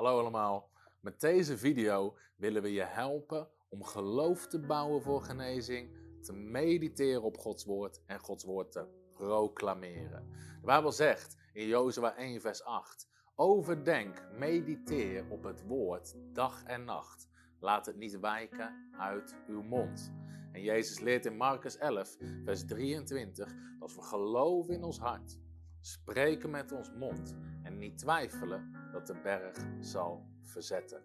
Hallo allemaal. Met deze video willen we je helpen om geloof te bouwen voor genezing, te mediteren op Gods woord en Gods woord te proclameren. De Bijbel zegt in Jozua 1 vers 8: Overdenk, mediteer op het woord dag en nacht. Laat het niet wijken uit uw mond. En Jezus leert in Marcus 11 vers 23 dat we geloven in ons hart, spreken met ons mond en niet twijfelen dat de berg zal verzetten.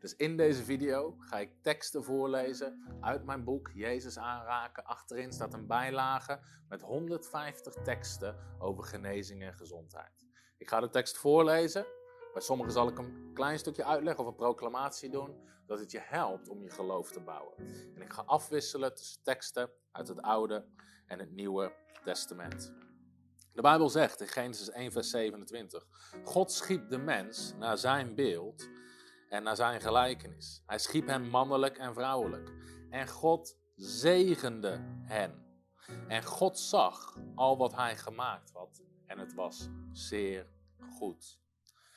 Dus in deze video ga ik teksten voorlezen uit mijn boek Jezus aanraken. Achterin staat een bijlage met 150 teksten over genezing en gezondheid. Ik ga de tekst voorlezen. Bij sommigen zal ik een klein stukje uitleggen of een proclamatie doen, dat het je helpt om je geloof te bouwen. En ik ga afwisselen tussen teksten uit het Oude en het Nieuwe Testament. De Bijbel zegt in Genesis 1, vers 27: God schiep de mens naar zijn beeld en naar zijn gelijkenis. Hij schiep hem mannelijk en vrouwelijk. En God zegende hen. En God zag al wat hij gemaakt had en het was zeer goed.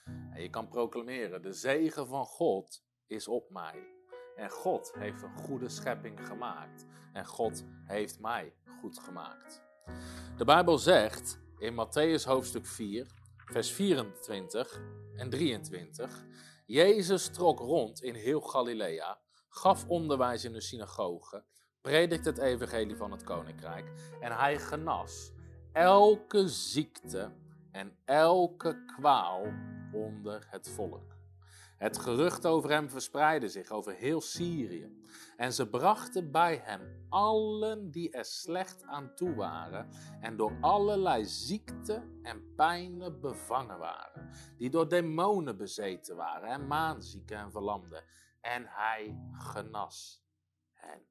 En je kan proclameren: de zegen van God is op mij. En God heeft een goede schepping gemaakt. En God heeft mij goed gemaakt. De Bijbel zegt in Matthäus hoofdstuk 4, vers 24 en 23. Jezus trok rond in heel Galilea, gaf onderwijs in de synagogen, predikte het evangelie van het koninkrijk en hij genas elke ziekte en elke kwaal onder het volk. Het gerucht over hem verspreidde zich over heel Syrië. En ze brachten bij hem allen die er slecht aan toe waren en door allerlei ziekten en pijnen bevangen waren, die door demonen bezeten waren en maanzieken en verlamden. En hij genas hen.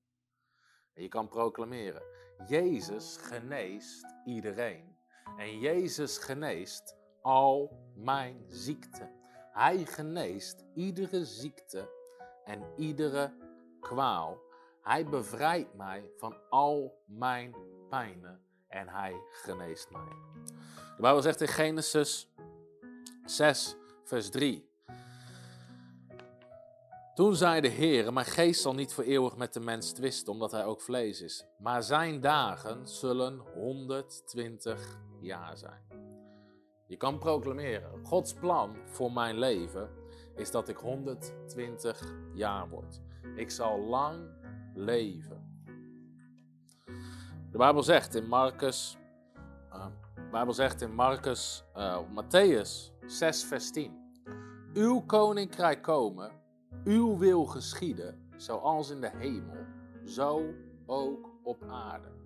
En je kan proclameren, Jezus geneest iedereen. En Jezus geneest al mijn ziekten. Hij geneest iedere ziekte en iedere kwaal. Hij bevrijdt mij van al mijn pijnen en hij geneest mij. De Bijbel zegt in Genesis 6, vers 3. Toen zei de Heer, mijn geest zal niet voor eeuwig met de mens twisten, omdat hij ook vlees is. Maar zijn dagen zullen 120 jaar zijn. Je kan proclameren, Gods plan voor mijn leven is dat ik 120 jaar word. Ik zal lang leven. De Bijbel zegt in Marcus, de Bijbel zegt in Marcus, uh, Matthäus 6 vers 10. Uw koninkrijk komen, uw wil geschieden, zoals in de hemel, zo ook op aarde.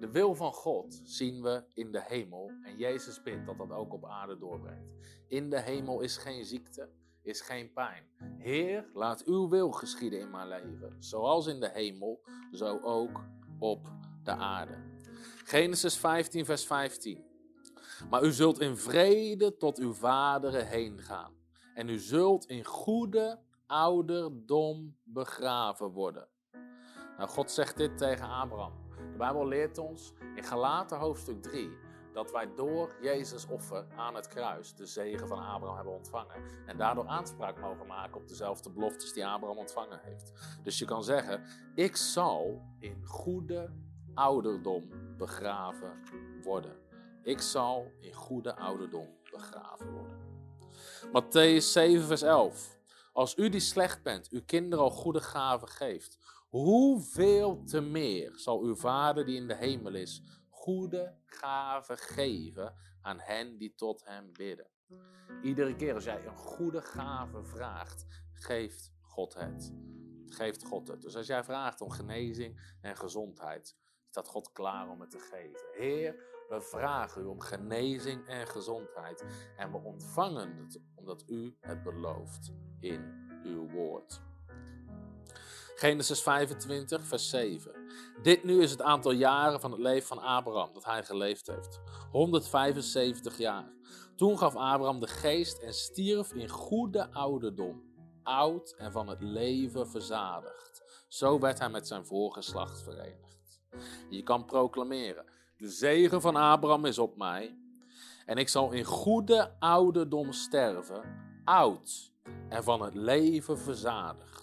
De wil van God zien we in de hemel en Jezus bidt dat dat ook op aarde doorbrengt. In de hemel is geen ziekte, is geen pijn. Heer, laat uw wil geschieden in mijn leven, zoals in de hemel, zo ook op de aarde. Genesis 15, vers 15. Maar u zult in vrede tot uw vaderen heen gaan. En u zult in goede ouderdom begraven worden. Nou, God zegt dit tegen Abraham. De Bijbel leert ons in Galaten hoofdstuk 3 dat wij door Jezus offer aan het kruis de zegen van Abraham hebben ontvangen. En daardoor aanspraak mogen maken op dezelfde beloftes die Abraham ontvangen heeft. Dus je kan zeggen, ik zal in goede ouderdom begraven worden. Ik zal in goede ouderdom begraven worden. Matthäus 7 vers 11. Als u die slecht bent, uw kinderen al goede gaven geeft, hoeveel te meer zal uw Vader die in de hemel is, goede gaven geven aan hen die tot hem bidden. Iedere keer als jij een goede gave vraagt, geeft God het. Geeft God het. Dus als jij vraagt om genezing en gezondheid, staat God klaar om het te geven. Heer, we vragen u om genezing en gezondheid. En we ontvangen het omdat u het belooft in uw woord. Genesis 25, vers 7. Dit nu is het aantal jaren van het leven van Abraham dat hij geleefd heeft. 175 jaar. Toen gaf Abraham de geest en stierf in goede ouderdom, oud en van het leven verzadigd. Zo werd hij met zijn voorgeslacht verenigd. Je kan proclameren: De zegen van Abraham is op mij, en ik zal in goede ouderdom sterven, oud en van het leven verzadigd.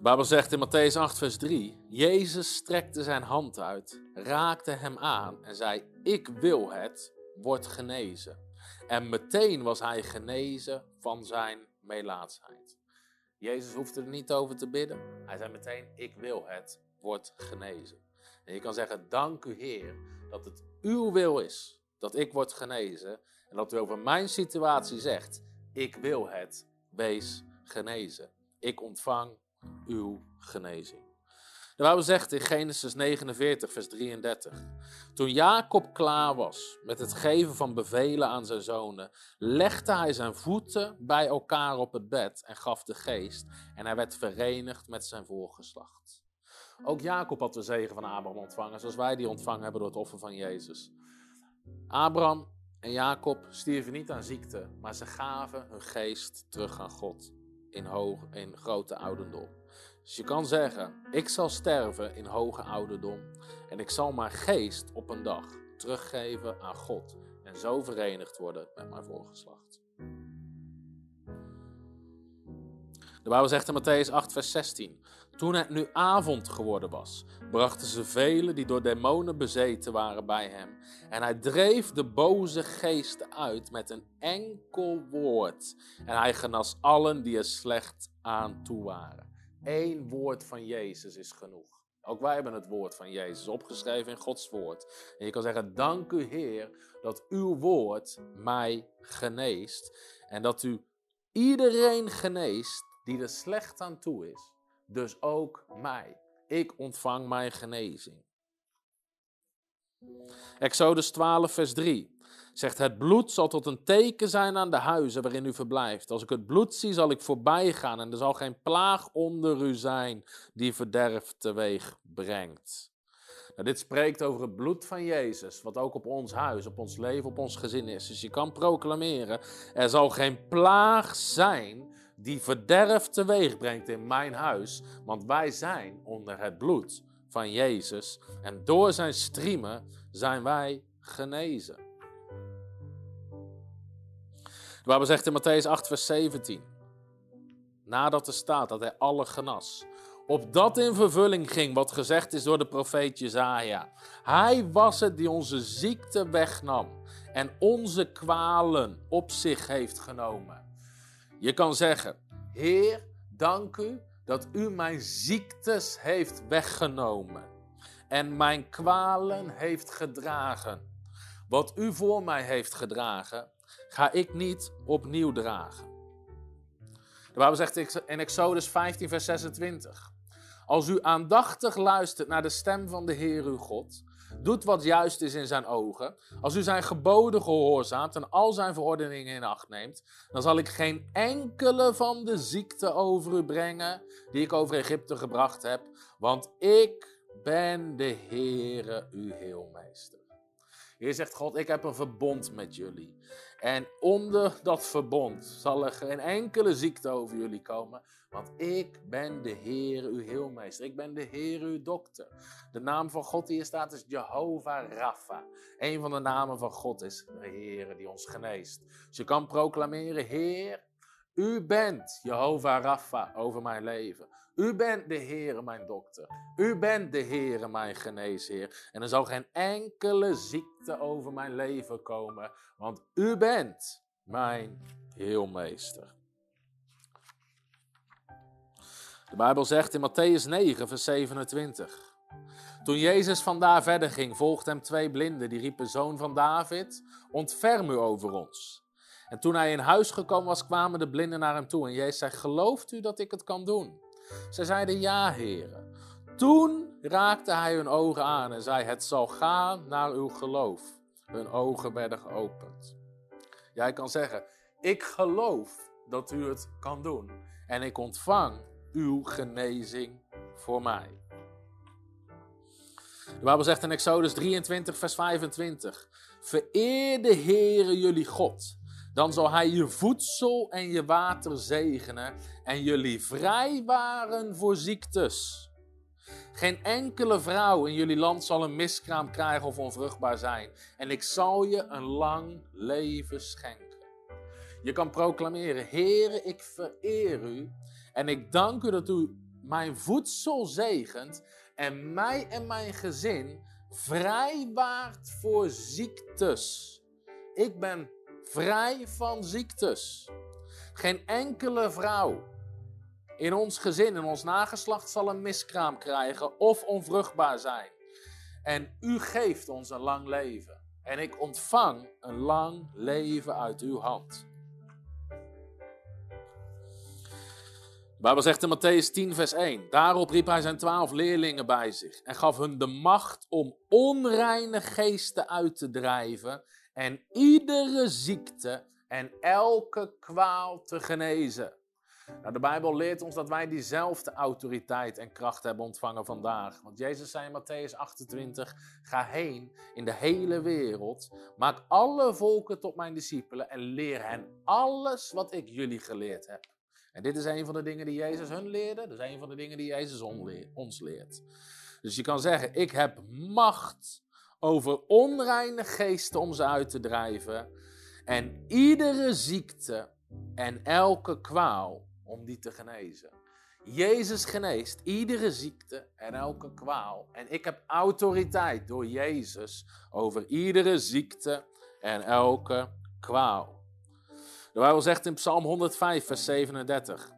De zegt in Matthäus 8, vers 3: Jezus strekte zijn hand uit, raakte hem aan en zei: Ik wil het, word genezen. En meteen was hij genezen van zijn melaatsheid. Jezus hoefde er niet over te bidden. Hij zei meteen: Ik wil het, word genezen. En je kan zeggen: Dank u, Heer, dat het uw wil is dat ik word genezen. En dat u over mijn situatie zegt: Ik wil het, wees genezen. Ik ontvang uw genezing. De Bijbel zegt in Genesis 49, vers 33. Toen Jacob klaar was met het geven van bevelen aan zijn zonen, legde hij zijn voeten bij elkaar op het bed en gaf de geest. En hij werd verenigd met zijn voorgeslacht. Ook Jacob had de zegen van Abraham ontvangen, zoals wij die ontvangen hebben door het offer van Jezus. Abraham en Jacob stierven niet aan ziekte, maar ze gaven hun geest terug aan God in, hoog, in grote ouderdom. Dus je kan zeggen, ik zal sterven in hoge ouderdom en ik zal mijn geest op een dag teruggeven aan God en zo verenigd worden met mijn voorgeslacht. De Bijbel zegt in Matthäus 8, vers 16. Toen het nu avond geworden was, brachten ze velen die door demonen bezeten waren bij hem. En hij dreef de boze geesten uit met een enkel woord. En hij genas allen die er slecht aan toe waren. Eén woord van Jezus is genoeg. Ook wij hebben het woord van Jezus opgeschreven in Gods woord. En je kan zeggen: Dank u, Heer, dat uw woord mij geneest. En dat u iedereen geneest die er slecht aan toe is. Dus ook mij. Ik ontvang mijn genezing. Exodus 12, vers 3 zegt: Het bloed zal tot een teken zijn aan de huizen waarin u verblijft. Als ik het bloed zie, zal ik voorbij gaan en er zal geen plaag onder u zijn die verderf teweeg brengt. Nou, dit spreekt over het bloed van Jezus, wat ook op ons huis, op ons leven, op ons gezin is. Dus je kan proclameren: er zal geen plaag zijn die verderf teweeg brengt in mijn huis, want wij zijn onder het bloed van Jezus en door zijn striemen zijn wij genezen. De Bijbel zegt in Matthäus 8, vers 17, nadat er staat dat hij alle genas, opdat in vervulling ging wat gezegd is door de profeet Jezaja. Hij was het die onze ziekte wegnam en onze kwalen op zich heeft genomen. Je kan zeggen, Heer, dank u dat u mijn ziektes heeft weggenomen en mijn kwalen heeft gedragen. Wat u voor mij heeft gedragen, ga ik niet opnieuw dragen. De Bijbel zegt in Exodus 15, vers 26. Als u aandachtig luistert naar de stem van de Heer uw God, doet wat juist is in zijn ogen, als u zijn geboden gehoorzaamt en al zijn verordeningen in acht neemt, dan zal ik geen enkele van de ziekten over u brengen die ik over Egypte gebracht heb, want ik ben de Heere uw heelmeester. Hier zegt God, ik heb een verbond met jullie. En onder dat verbond zal er geen enkele ziekte over jullie komen, want ik ben de Heer, uw heelmeester. Ik ben de Heer, uw dokter. De naam van God die hier staat is Jehovah Rapha. Een van de namen van God is de Heer die ons geneest. Dus je kan proclameren, Heer, u bent Jehovah Rapha over mijn leven. U bent de Heere mijn dokter. U bent de Heere mijn geneesheer. En er zal geen enkele ziekte over mijn leven komen, want u bent mijn heelmeester. De Bijbel zegt in Matthäus 9, vers 27. Toen Jezus vandaar verder ging, volgden hem twee blinden. Die riepen, Zoon van David, ontferm u over ons. En toen hij in huis gekomen was, kwamen de blinden naar hem toe. En Jezus zei, gelooft u dat ik het kan doen? Zij zeiden, ja, heren. Toen raakte hij hun ogen aan en zei, het zal gaan naar uw geloof. Hun ogen werden geopend. Jij kan zeggen, ik geloof dat u het kan doen. En ik ontvang uw genezing voor mij. De Bijbel zegt in Exodus 23, vers 25: Vereer de Heere jullie God. Dan zal Hij je voedsel en je water zegenen en jullie vrijwaren voor ziektes. Geen enkele vrouw in jullie land zal een miskraam krijgen of onvruchtbaar zijn. En ik zal je een lang leven schenken. Je kan proclameren: Heere, ik vereer u. En ik dank u dat u mijn voedsel zegent en mij en mijn gezin vrijwaart voor ziektes. Ik ben vrij van ziektes. Geen enkele vrouw in ons gezin, in ons nageslacht, zal een miskraam krijgen of onvruchtbaar zijn. En u geeft ons een lang leven. En ik ontvang een lang leven uit uw hand. De Bijbel zegt in Matthäus 10, vers 1. Daarop riep hij zijn twaalf leerlingen bij zich en gaf hun de macht om onreine geesten uit te drijven en iedere ziekte en elke kwaal te genezen. Nou, de Bijbel leert ons dat wij diezelfde autoriteit en kracht hebben ontvangen vandaag. Want Jezus zei in Matthäus 28: Ga heen in de hele wereld, maak alle volken tot mijn discipelen en leer hen alles wat ik jullie geleerd heb. En dit is een van de dingen die Jezus hun leerde. Dat is een van de dingen die Jezus ons leert. Dus je kan zeggen, ik heb macht over onreine geesten om ze uit te drijven. En iedere ziekte en elke kwaal om die te genezen. Jezus geneest iedere ziekte en elke kwaal. En ik heb autoriteit door Jezus over iedere ziekte en elke kwaal. De Bijbel zegt in Psalm 105, vers 37.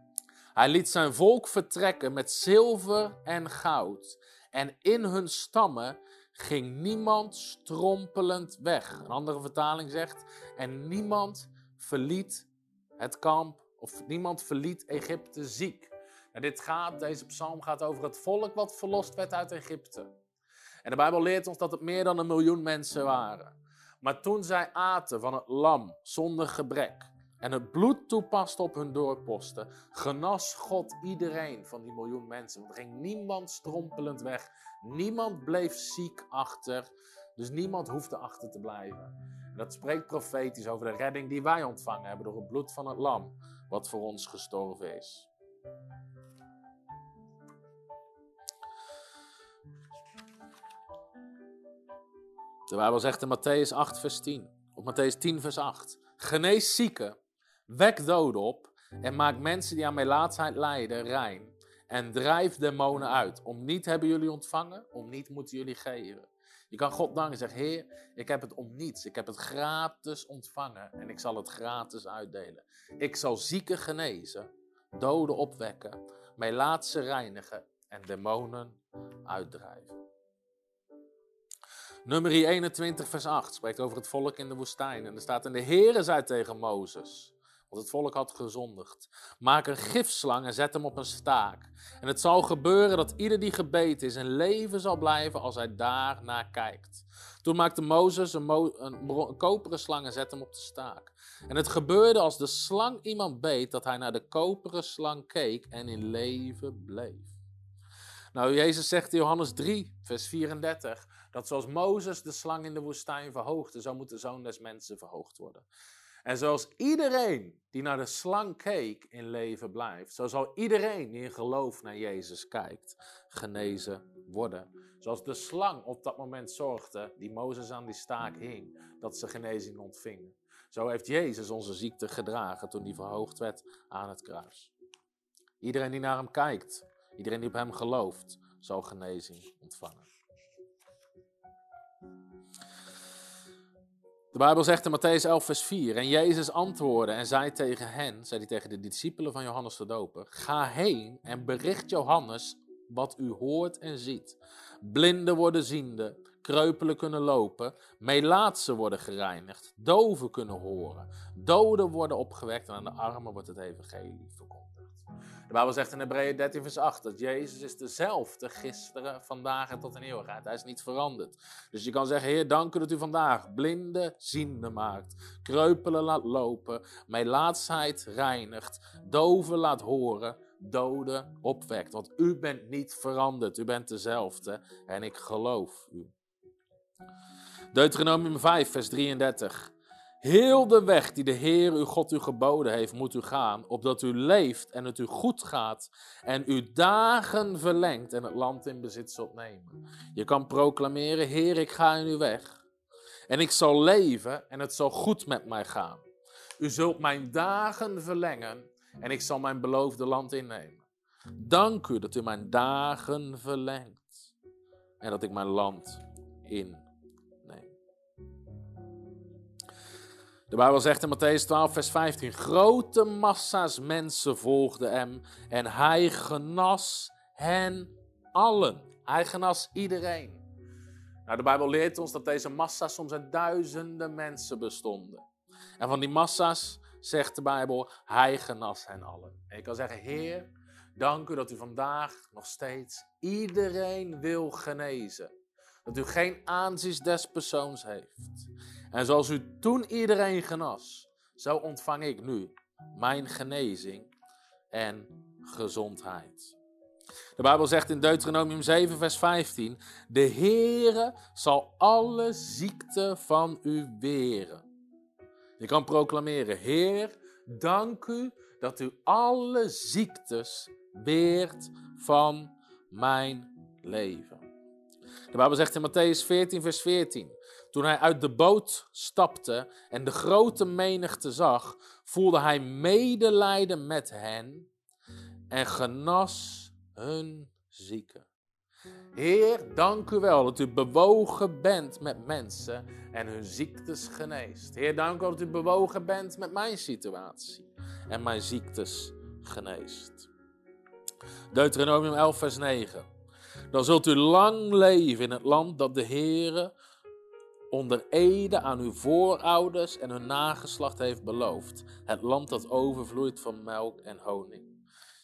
Hij liet zijn volk vertrekken met zilver en goud. En in hun stammen ging niemand strompelend weg. Een andere vertaling zegt: En niemand verliet het kamp, of niemand verliet Egypte ziek. Dit gaat, deze psalm gaat over het volk wat verlost werd uit Egypte. En de Bijbel leert ons dat het meer dan een miljoen mensen waren. Maar toen zij aten van het lam zonder gebrek, en het bloed toepast op hun doorposten, genas God iedereen van die miljoen mensen. Want er ging niemand strompelend weg, niemand bleef ziek achter, dus niemand hoefde achter te blijven. En dat spreekt profetisch over de redding die wij ontvangen hebben door het bloed van het lam, wat voor ons gestorven is. De Bijbel zegt in Matthäus 8, vers 10, of Matthäus 10, vers 8. Genees zieken Wek doden op en maak mensen die aan melaatsheid lijden rein. En drijf demonen uit. Om niet hebben jullie ontvangen, om niet moeten jullie geven. Je kan God danken en zeggen: Heer, ik heb het om niets. Ik heb het gratis ontvangen en ik zal het gratis uitdelen. Ik zal zieken genezen, doden opwekken, melaatsen reinigen en demonen uitdrijven. Nummer 21, vers 8 spreekt over het volk in de woestijn. En er staat: En de Heere zei tegen Mozes. Want het volk had gezondigd. Maak een gifslang en zet hem op een staak. En het zal gebeuren dat ieder die gebeten is in leven zal blijven als hij daarnaar kijkt. Toen maakte Mozes een, een, koperen slang en zette hem op de staak. En het gebeurde als de slang iemand beet, dat hij naar de koperen slang keek en in leven bleef. Nou, Jezus zegt in Johannes 3, vers 34, dat zoals Mozes de slang in de woestijn verhoogde, zo moet de zoon des mensen verhoogd worden. En zoals iedereen die naar de slang keek in leven blijft, zo zal iedereen die in geloof naar Jezus kijkt, genezen worden. Zoals de slang op dat moment zorgde, die Mozes aan die staak hing, dat ze genezing ontvingen. Zo heeft Jezus onze ziekte gedragen toen hij verhoogd werd aan het kruis. Iedereen die naar hem kijkt, iedereen die op hem gelooft, zal genezing ontvangen. De Bijbel zegt in Matthäus 11, vers 4. En Jezus antwoordde en zei tegen hen, zei hij tegen de discipelen van Johannes de Doper: Ga heen en bericht Johannes wat u hoort en ziet. Blinden worden ziende, kreupelen kunnen lopen, melaatsen worden gereinigd, doven kunnen horen, doden worden opgewekt en aan de armen wordt het evangelie verkondigd. De Bijbel zegt in Hebreeën 13 vers 8 dat Jezus is dezelfde gisteren, vandaag en tot in eeuwigheid. Hij is niet veranderd. Dus je kan zeggen, Heer, dank u dat u vandaag blinde ziende maakt, kreupelen laat lopen, melaatsheid reinigt, doven laat horen, doden opwekt. Want u bent niet veranderd, u bent dezelfde en ik geloof u. Deuteronomium 5 vers 33. Heel de weg die de Heer uw God u geboden heeft, moet u gaan, opdat u leeft en het u goed gaat en uw dagen verlengt en het land in bezit zult nemen. Je kan proclameren, Heer, ik ga in uw weg en ik zal leven en het zal goed met mij gaan. U zult mijn dagen verlengen en ik zal mijn beloofde land innemen. Dank u dat u mijn dagen verlengt en dat ik mijn land inneem. De Bijbel zegt in Matthäus 12, vers 15: Grote massa's mensen volgden hem en hij genas hen allen. Hij genas iedereen. Nou, de Bijbel leert ons dat deze massa's soms uit duizenden mensen bestonden. En van die massa's zegt de Bijbel, hij genas hen allen. En je kan zeggen, Heer, dank u dat u vandaag nog steeds iedereen wil genezen. Dat u geen aanzien des persoons heeft. En zoals u toen iedereen genas, zo ontvang ik nu mijn genezing en gezondheid. De Bijbel zegt in Deuteronomium 7, vers 15: De Heere zal alle ziekte van u weren. Je kan proclameren: Heer, dank u dat u alle ziektes weert van mijn leven. De Bijbel zegt in Matthäus 14, vers 14: toen hij uit de boot stapte en de grote menigte zag, voelde hij medelijden met hen en genas hun zieken. Heer, dank u wel dat u bewogen bent met mensen en hun ziektes geneest. Heer, dank u wel dat u bewogen bent met mijn situatie en mijn ziektes geneest. Deuteronomium 11, vers 9. Dan zult u lang leven in het land dat de Heere onder ede aan uw voorouders en hun nageslacht heeft beloofd. Het land dat overvloeit van melk en honing.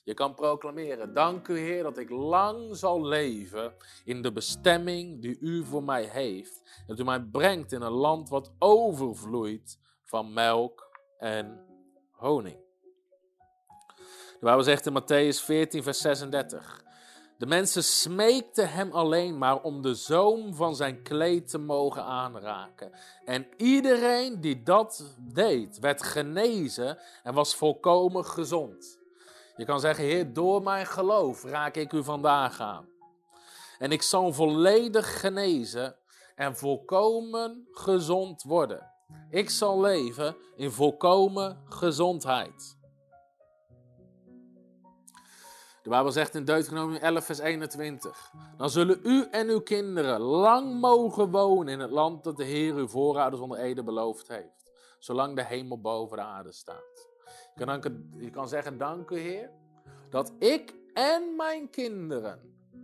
Je kan proclameren, dank u Heer dat ik lang zal leven in de bestemming die u voor mij heeft. Dat u mij brengt in een land wat overvloeit van melk en honing. De Bijbel zegt in Matthäus 14, vers 36. De mensen smeekten hem alleen maar om de zoom van zijn kleed te mogen aanraken. En iedereen die dat deed, werd genezen en was volkomen gezond. Je kan zeggen, Heer, door mijn geloof raak ik u vandaag aan. En ik zal volledig genezen en volkomen gezond worden. Ik zal leven in volkomen gezondheid. De Bijbel zegt in Deuteronomium 11, vers 21. Dan zullen u en uw kinderen lang mogen wonen in het land dat de Heer uw voorouders onder Ede beloofd heeft. Zolang de hemel boven de aarde staat. Je kan, je kan zeggen, dank u Heer, dat ik en mijn kinderen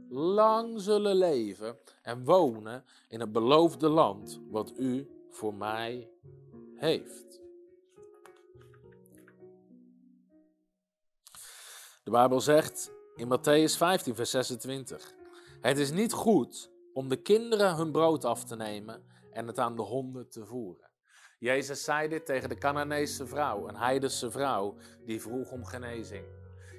lang zullen leven en wonen in het beloofde land wat u voor mij heeft. De Bijbel zegt in Matthäus 15, vers 26: Het is niet goed om de kinderen hun brood af te nemen en het aan de honden te voeren. Jezus zei dit tegen de Canaanese vrouw, een heidense vrouw, die vroeg om genezing.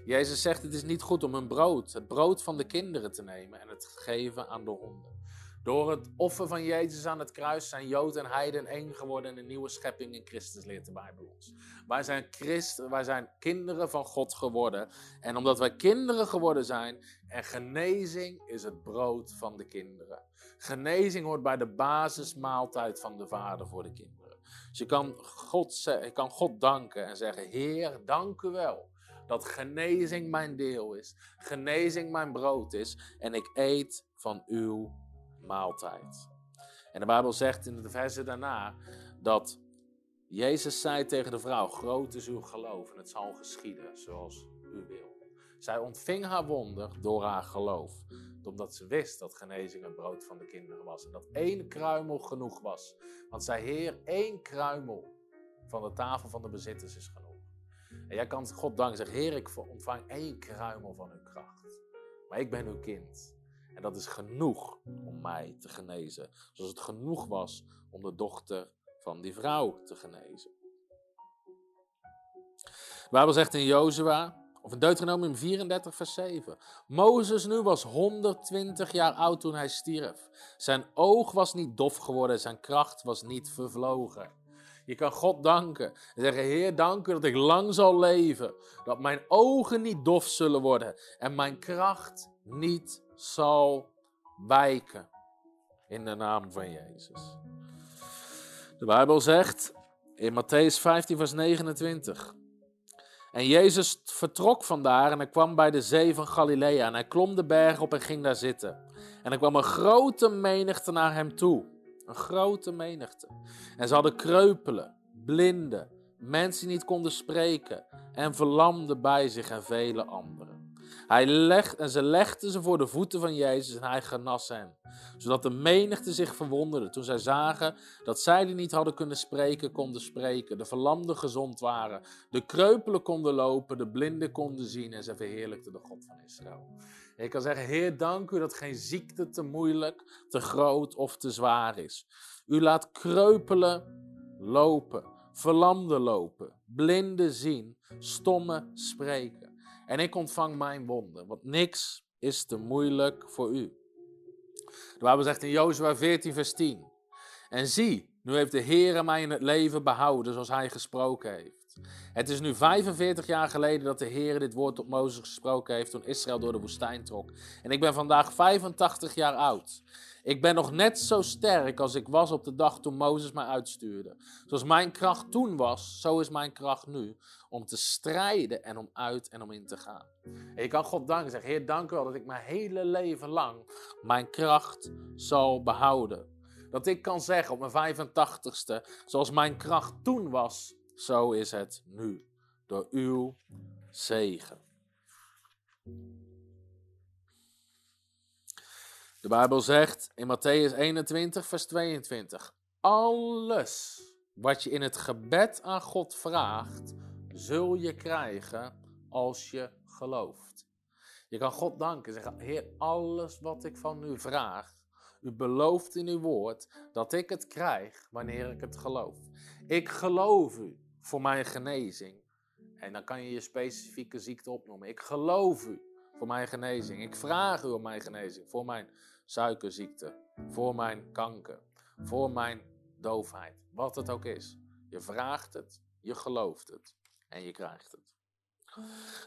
Jezus zegt: Het is niet goed om hun brood, het brood van de kinderen te nemen en het geven aan de honden. Door het offer van Jezus aan het kruis zijn Jood en Heiden één geworden in een nieuwe schepping in Christus, leert de Bijbel ons. Wij zijn, Christen, wij zijn kinderen van God geworden. En omdat wij kinderen geworden zijn, en genezing is het brood van de kinderen. Genezing hoort bij de basismaaltijd van de Vader voor de kinderen. Dus je kan God, je kan God danken en zeggen: Heer, dank u wel dat genezing mijn deel is, genezing mijn brood is en ik eet van uw maaltijd. En de Bijbel zegt in de verse daarna dat Jezus zei tegen de vrouw: Groot is uw geloof en het zal geschieden zoals u wil. Zij ontving haar wonder door haar geloof, omdat ze wist dat genezing het brood van de kinderen was en dat één kruimel genoeg was. Want zij Heer, één kruimel van de tafel van de bezitters is genoeg. En jij kan God danken zeggen: Heer, ik ontvang één kruimel van uw kracht. Maar ik ben uw kind. En dat is genoeg om mij te genezen. Zoals het genoeg was om de dochter van die vrouw te genezen. De Bijbel zegt in Jozua, of in Deuteronomium 34, vers 7. Mozes nu was 120 jaar oud toen hij stierf. Zijn oog was niet dof geworden, zijn kracht was niet vervlogen. Je kan God danken en zeggen: Heer, dank u dat ik lang zal leven. Dat mijn ogen niet dof zullen worden en mijn kracht niet zal wijken. In de naam van Jezus. De Bijbel zegt in Matthäus 15, vers 29. En Jezus vertrok vandaar en hij kwam bij de zee van Galilea. En hij klom de berg op en ging daar zitten. En er kwam een grote menigte naar hem toe. Een grote menigte. En ze hadden kreupelen, blinden, mensen die niet konden spreken en verlamden bij zich en vele anderen. Hij legt, en ze legden ze voor de voeten van Jezus en hij genas hen. Zodat de menigte zich verwonderde toen zij zagen dat zij die niet hadden kunnen spreken, konden spreken. De verlamden gezond waren, de kreupelen konden lopen, de blinden konden zien en ze verheerlijkten de God van Israël. Je kan zeggen, Heer, dank u dat geen ziekte te moeilijk, te groot of te zwaar is. U laat kreupelen lopen, verlamden lopen, blinden zien, stommen spreken. En ik ontvang mijn wonden, want niks is te moeilijk voor u. De Bijbel zegt in Jozua 14, vers 10. En zie, nu heeft de Heer mij in het leven behouden zoals hij gesproken heeft. Het is nu 45 jaar geleden dat de Heer dit woord tot Mozes gesproken heeft toen Israël door de woestijn trok. En ik ben vandaag 85 jaar oud. Ik ben nog net zo sterk als ik was op de dag toen Mozes mij uitstuurde. Zoals mijn kracht toen was, zo is mijn kracht nu om te strijden en om uit en om in te gaan. En je kan God danken zeggen, Heer, dank u wel dat ik mijn hele leven lang mijn kracht zal behouden. Dat ik kan zeggen op mijn 85ste, zoals mijn kracht toen was, zo is het nu. Door uw zegen. De Bijbel zegt in Matthäus 21, vers 22: Alles wat je in het gebed aan God vraagt, zul je krijgen als je gelooft. Je kan God danken, zeggen: Heer, alles wat ik van u vraag, u belooft in uw woord dat ik het krijg wanneer ik het geloof. Ik geloof u voor mijn genezing. En dan kan je je specifieke ziekte opnoemen. Ik geloof u voor mijn genezing. Ik vraag u om mijn genezing voor mijn suikerziekte, voor mijn kanker, voor mijn doofheid. Wat het ook is. Je vraagt het, je gelooft het en je krijgt het.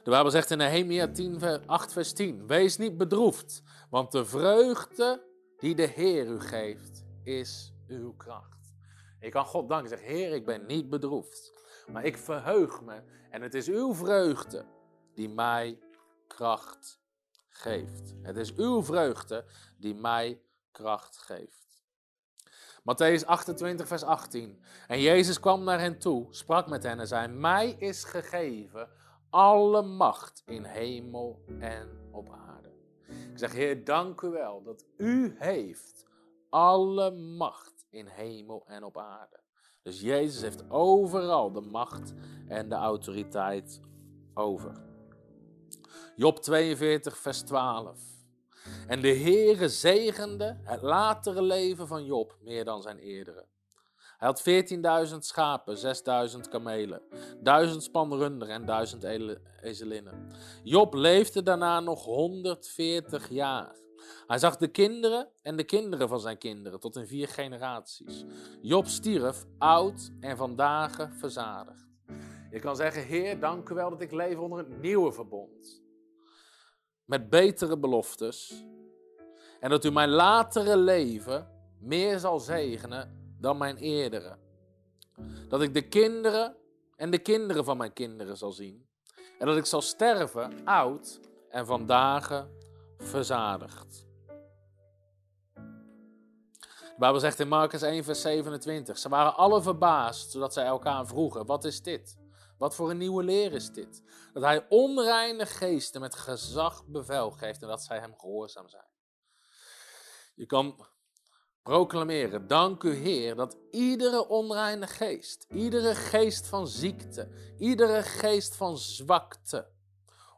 De Bijbel zegt in Nehemia 10, 8 vers 10. Wees niet bedroefd, want de vreugde die de Heer u geeft, is uw kracht. Ik kan God danken. Zeg, Heer, ik ben niet bedroefd, maar ik verheug me. En het is uw vreugde die mij kracht geeft. Het is uw vreugde die mij kracht geeft. Matthäus 28, vers 18. En Jezus kwam naar hen toe, sprak met hen en zei: Mij is gegeven alle macht in hemel en op aarde. Ik zeg, Heer, dank u wel dat u heeft alle macht in hemel en op aarde. Dus Jezus heeft overal de macht en de autoriteit over. Job 42, vers 12. En de Heere zegende het latere leven van Job meer dan zijn eerdere. Hij had 14.000 schapen, 6.000 kamelen, 1000 span runderen en 1000 ezelinnen. Job leefde daarna nog 140 jaar. Hij zag de kinderen en de kinderen van zijn kinderen tot in vier generaties. Job stierf oud en vandaag verzadigd. Je kan zeggen, Heer, dank u wel dat ik leef onder het nieuwe verbond. Met betere beloftes. En dat u mijn latere leven meer zal zegenen dan mijn eerdere. Dat ik de kinderen en de kinderen van mijn kinderen zal zien. En dat ik zal sterven oud en vandaag verzadigd. De Bijbel zegt in Marcus 1, vers 27. Ze waren alle verbaasd, zodat zij elkaar vroegen: Wat is dit? Wat voor een nieuwe leer is dit? Dat hij onreine geesten met gezag bevel geeft en dat zij hem gehoorzaam zijn. Je kan proclameren, dank u Heer, dat iedere onreine geest, iedere geest van ziekte, iedere geest van zwakte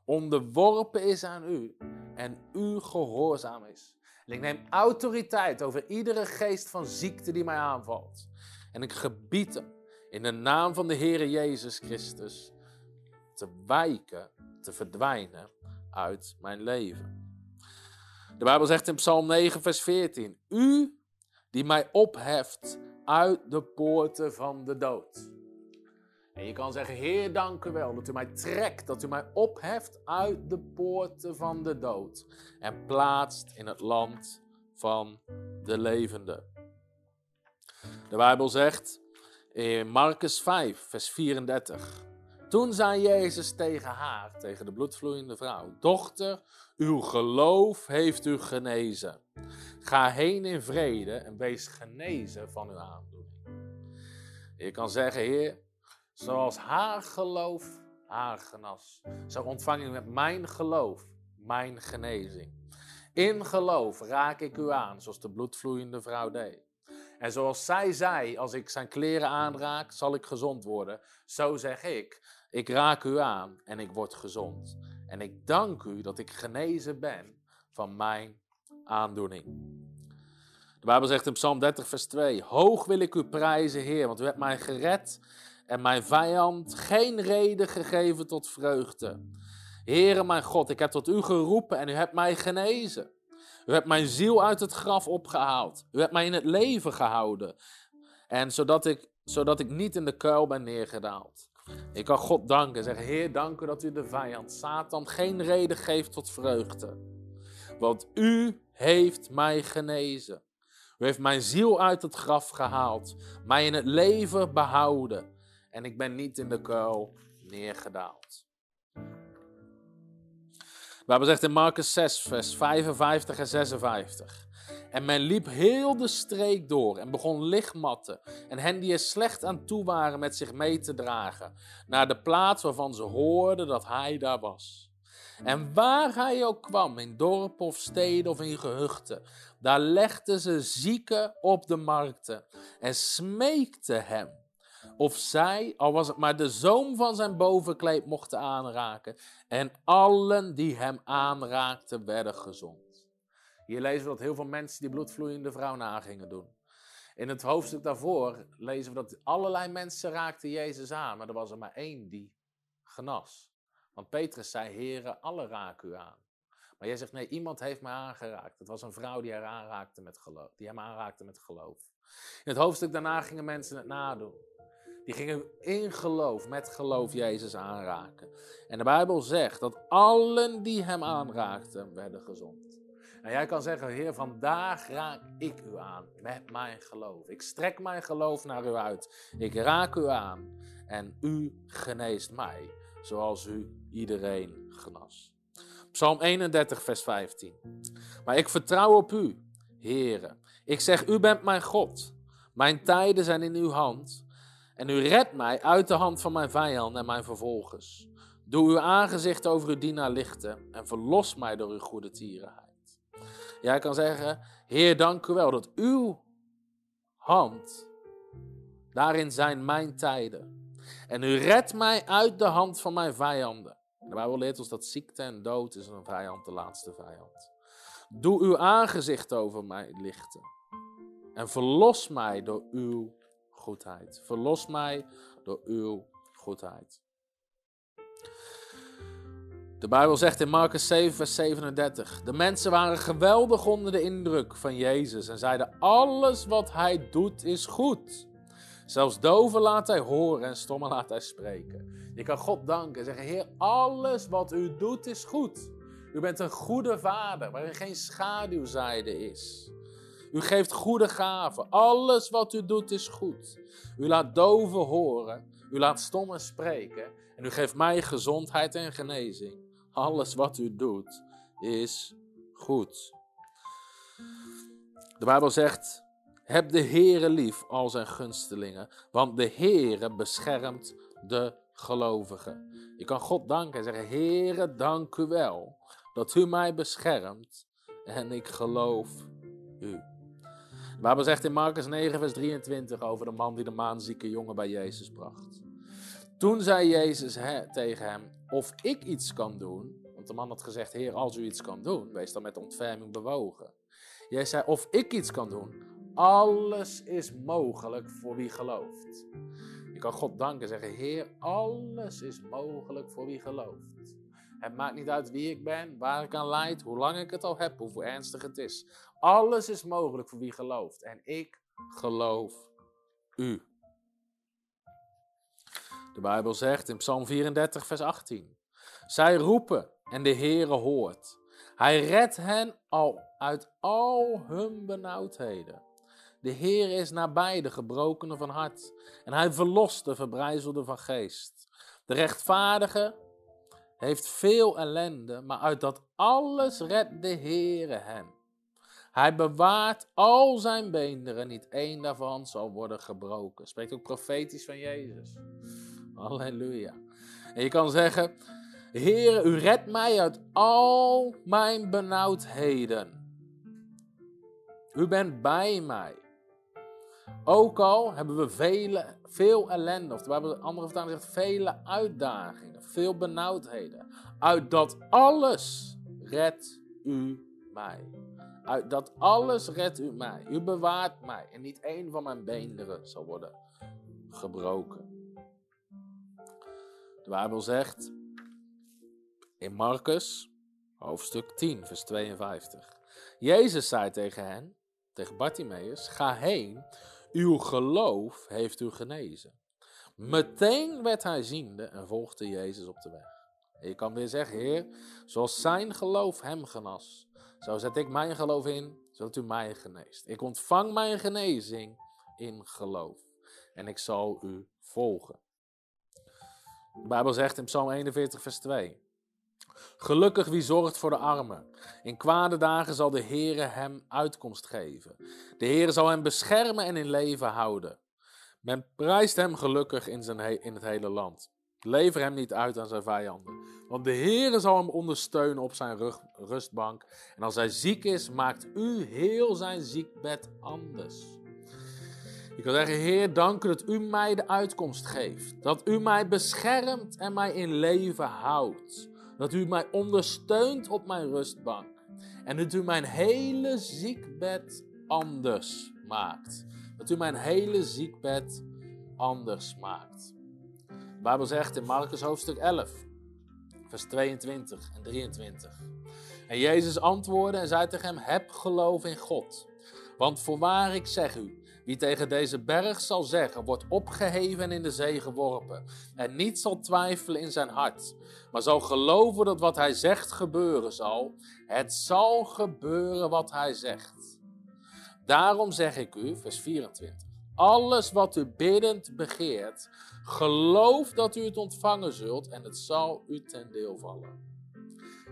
onderworpen is aan u en u gehoorzaam is. En ik neem autoriteit over iedere geest van ziekte die mij aanvalt. En ik gebied hem in de naam van de Heere Jezus Christus te wijken, te verdwijnen uit mijn leven. De Bijbel zegt in Psalm 9, vers 14: U die mij opheft uit de poorten van de dood. En je kan zeggen, Heer, dank u wel dat u mij trekt, dat u mij opheft uit de poorten van de dood en plaatst in het land van de levenden. De Bijbel zegt Marcus 5, vers 34. Toen zei Jezus tegen haar, tegen de bloedvloeiende vrouw: Dochter, uw geloof heeft u genezen. Ga heen in vrede en wees genezen van uw aandoening. Je kan zeggen, Heer, zoals haar geloof haar genas, zo ontvang ik met mijn geloof mijn genezing. In geloof raak ik u aan, zoals de bloedvloeiende vrouw deed. En zoals zij zei, als ik zijn kleren aanraak, zal ik gezond worden. Zo zeg ik, ik raak u aan en ik word gezond. En ik dank u dat ik genezen ben van mijn aandoening. De Bijbel zegt in Psalm 30, vers 2: Hoog wil ik u prijzen, Heer, want u hebt mij gered en mijn vijand geen reden gegeven tot vreugde. Heere mijn God, ik heb tot u geroepen en u hebt mij genezen. U hebt mijn ziel uit het graf opgehaald. U hebt mij in het leven gehouden. En zodat ik, zodat ik niet in de kuil ben neergedaald. Ik kan God danken en zeggen: Heer, dank u dat u de vijand, Satan, geen reden geeft tot vreugde. Want u heeft mij genezen. U heeft mijn ziel uit het graf gehaald, mij in het leven behouden. En ik ben niet in de kuil neergedaald. Hebben zegt in Marcus 6, vers 55 en 56. En men liep heel de streek door en begon lichtmatten en hen die er slecht aan toe waren met zich mee te dragen, naar de plaats waarvan ze hoorden dat hij daar was. En waar hij ook kwam, in dorpen of steden of in gehuchten, daar legden ze zieken op de markten en smeekten hem of zij, al was het maar de zoom van zijn bovenkleed, mochten aanraken. En allen die hem aanraakten, werden gezond. Hier lezen we dat heel veel mensen die bloedvloeiende vrouw na gingen doen. In het hoofdstuk daarvoor lezen we dat allerlei mensen raakten Jezus aan, maar er was er maar één die genas. Want Petrus zei, heren, alle raken u aan. Maar jij zegt, nee, iemand heeft mij aangeraakt. Het was een vrouw die, haar aanraakte met geloof, die hem aanraakte met geloof. In het hoofdstuk daarna gingen mensen het nadoen. Die gingen in geloof, met geloof Jezus aanraken. En de Bijbel zegt dat allen die hem aanraakten, werden gezond. En jij kan zeggen, Heer, vandaag raak ik u aan met mijn geloof. Ik strek mijn geloof naar u uit. Ik raak u aan en u geneest mij, zoals u iedereen genas. Psalm 31, vers 15. Maar ik vertrouw op u, Heere. Ik zeg, u bent mijn God. Mijn tijden zijn in uw hand. En u redt mij uit de hand van mijn vijand en mijn vervolgers. Doe uw aangezicht over uw dienaar lichten en verlos mij door uw goede tierenheid. Jij kan zeggen, Heer, dank u wel dat uw hand, daarin zijn mijn tijden. En u redt mij uit de hand van mijn vijanden. De Bijbel leert ons dat ziekte en dood is een vijand, de laatste vijand. Doe uw aangezicht over mij lichten. En verlos mij door uw goedheid. Verlos mij door uw goedheid. De Bijbel zegt in Marcus 7, vers 37: De mensen waren geweldig onder de indruk van Jezus en zeiden: Alles wat hij doet is goed. Zelfs doven laat hij horen en stommen laat hij spreken. Je kan God danken en zeggen: Heer, alles wat u doet is goed. U bent een goede vader waarin geen schaduwzijde is. U geeft goede gaven. Alles wat u doet is goed. U laat doven horen. U laat stommen spreken. En u geeft mij gezondheid en genezing. Alles wat u doet is goed. De Bijbel zegt: Heb de Heere lief, al zijn gunstelingen, want de Heere beschermt de gelovigen. Je kan God danken en zeggen: Heere, dank u wel dat u mij beschermt en ik geloof u. De zegt in Marcus 9, vers 23 over de man die de maanzieke jongen bij Jezus bracht. Toen zei Jezus tegen hem, of ik iets kan doen, want de man had gezegd, Heer, als u iets kan doen, wees dan met ontferming bewogen. Jij zei, of ik iets kan doen, alles is mogelijk voor wie gelooft. Je kan God danken en zeggen, Heer, alles is mogelijk voor wie gelooft. Het maakt niet uit wie ik ben, waar ik aan leid, hoe lang ik het al heb, hoe ernstig het is. Alles is mogelijk voor wie gelooft. En ik geloof u. De Bijbel zegt in Psalm 34, vers 18. Zij roepen en de Heere hoort. Hij redt hen al uit al hun benauwdheden. De Heer is nabij de gebrokenen van hart en hij verlost de verbrijzelden van geest. De rechtvaardige heeft veel ellende, maar uit dat alles redt de Heere hen. Hij bewaart al zijn beenderen, niet één daarvan zal worden gebroken. Spreekt ook profetisch van Jezus. Halleluja. En je kan zeggen, Heer, u redt mij uit al mijn benauwdheden. U bent bij mij. Ook al hebben we vele, veel ellende, of hebben andere vertaling zegt vele uitdagingen, veel benauwdheden. Uit dat alles redt u mij. Uit dat alles redt u mij. U bewaart mij. En niet één van mijn beenderen zal worden gebroken. De Bijbel zegt in Marcus, hoofdstuk 10, vers 52. Jezus zei tegen hen, tegen Bartimaeus, ga heen, uw geloof heeft u genezen. Meteen werd hij ziende en volgde Jezus op de weg. En je kan weer zeggen, Heer, zoals zijn geloof hem genas, zo zet ik mijn geloof in, zodat u mij geneest. Ik ontvang mijn genezing in geloof. En ik zal u volgen. De Bijbel zegt in Psalm 41, vers 2. Gelukkig wie zorgt voor de armen. In kwade dagen zal de Heere hem uitkomst geven. De Heere zal hem beschermen en in leven houden. Men prijst hem gelukkig in, zijn in het hele land. Lever hem niet uit aan zijn vijanden. Want de Heere zal hem ondersteunen op zijn rustbank. En als hij ziek is, maakt u heel zijn ziekbed anders. Ik wil zeggen, Heer, dank u dat u mij de uitkomst geeft. Dat u mij beschermt en mij in leven houdt. Dat u mij ondersteunt op mijn rustbank. En dat u mijn hele ziekbed anders maakt. Dat u mijn hele ziekbed anders maakt. De Bijbel zegt in Marcus hoofdstuk 11, vers 22 en 23. En Jezus antwoordde en zei tegen hem: Heb geloof in God. Want voorwaar ik zeg u, wie tegen deze berg zal zeggen, wordt opgeheven en in de zee geworpen. En niet zal twijfelen in zijn hart, maar zal geloven dat wat hij zegt gebeuren zal. Het zal gebeuren wat hij zegt. Daarom zeg ik u, vers 24. Alles wat u biddend begeert, geloof dat u het ontvangen zult en het zal u ten deel vallen.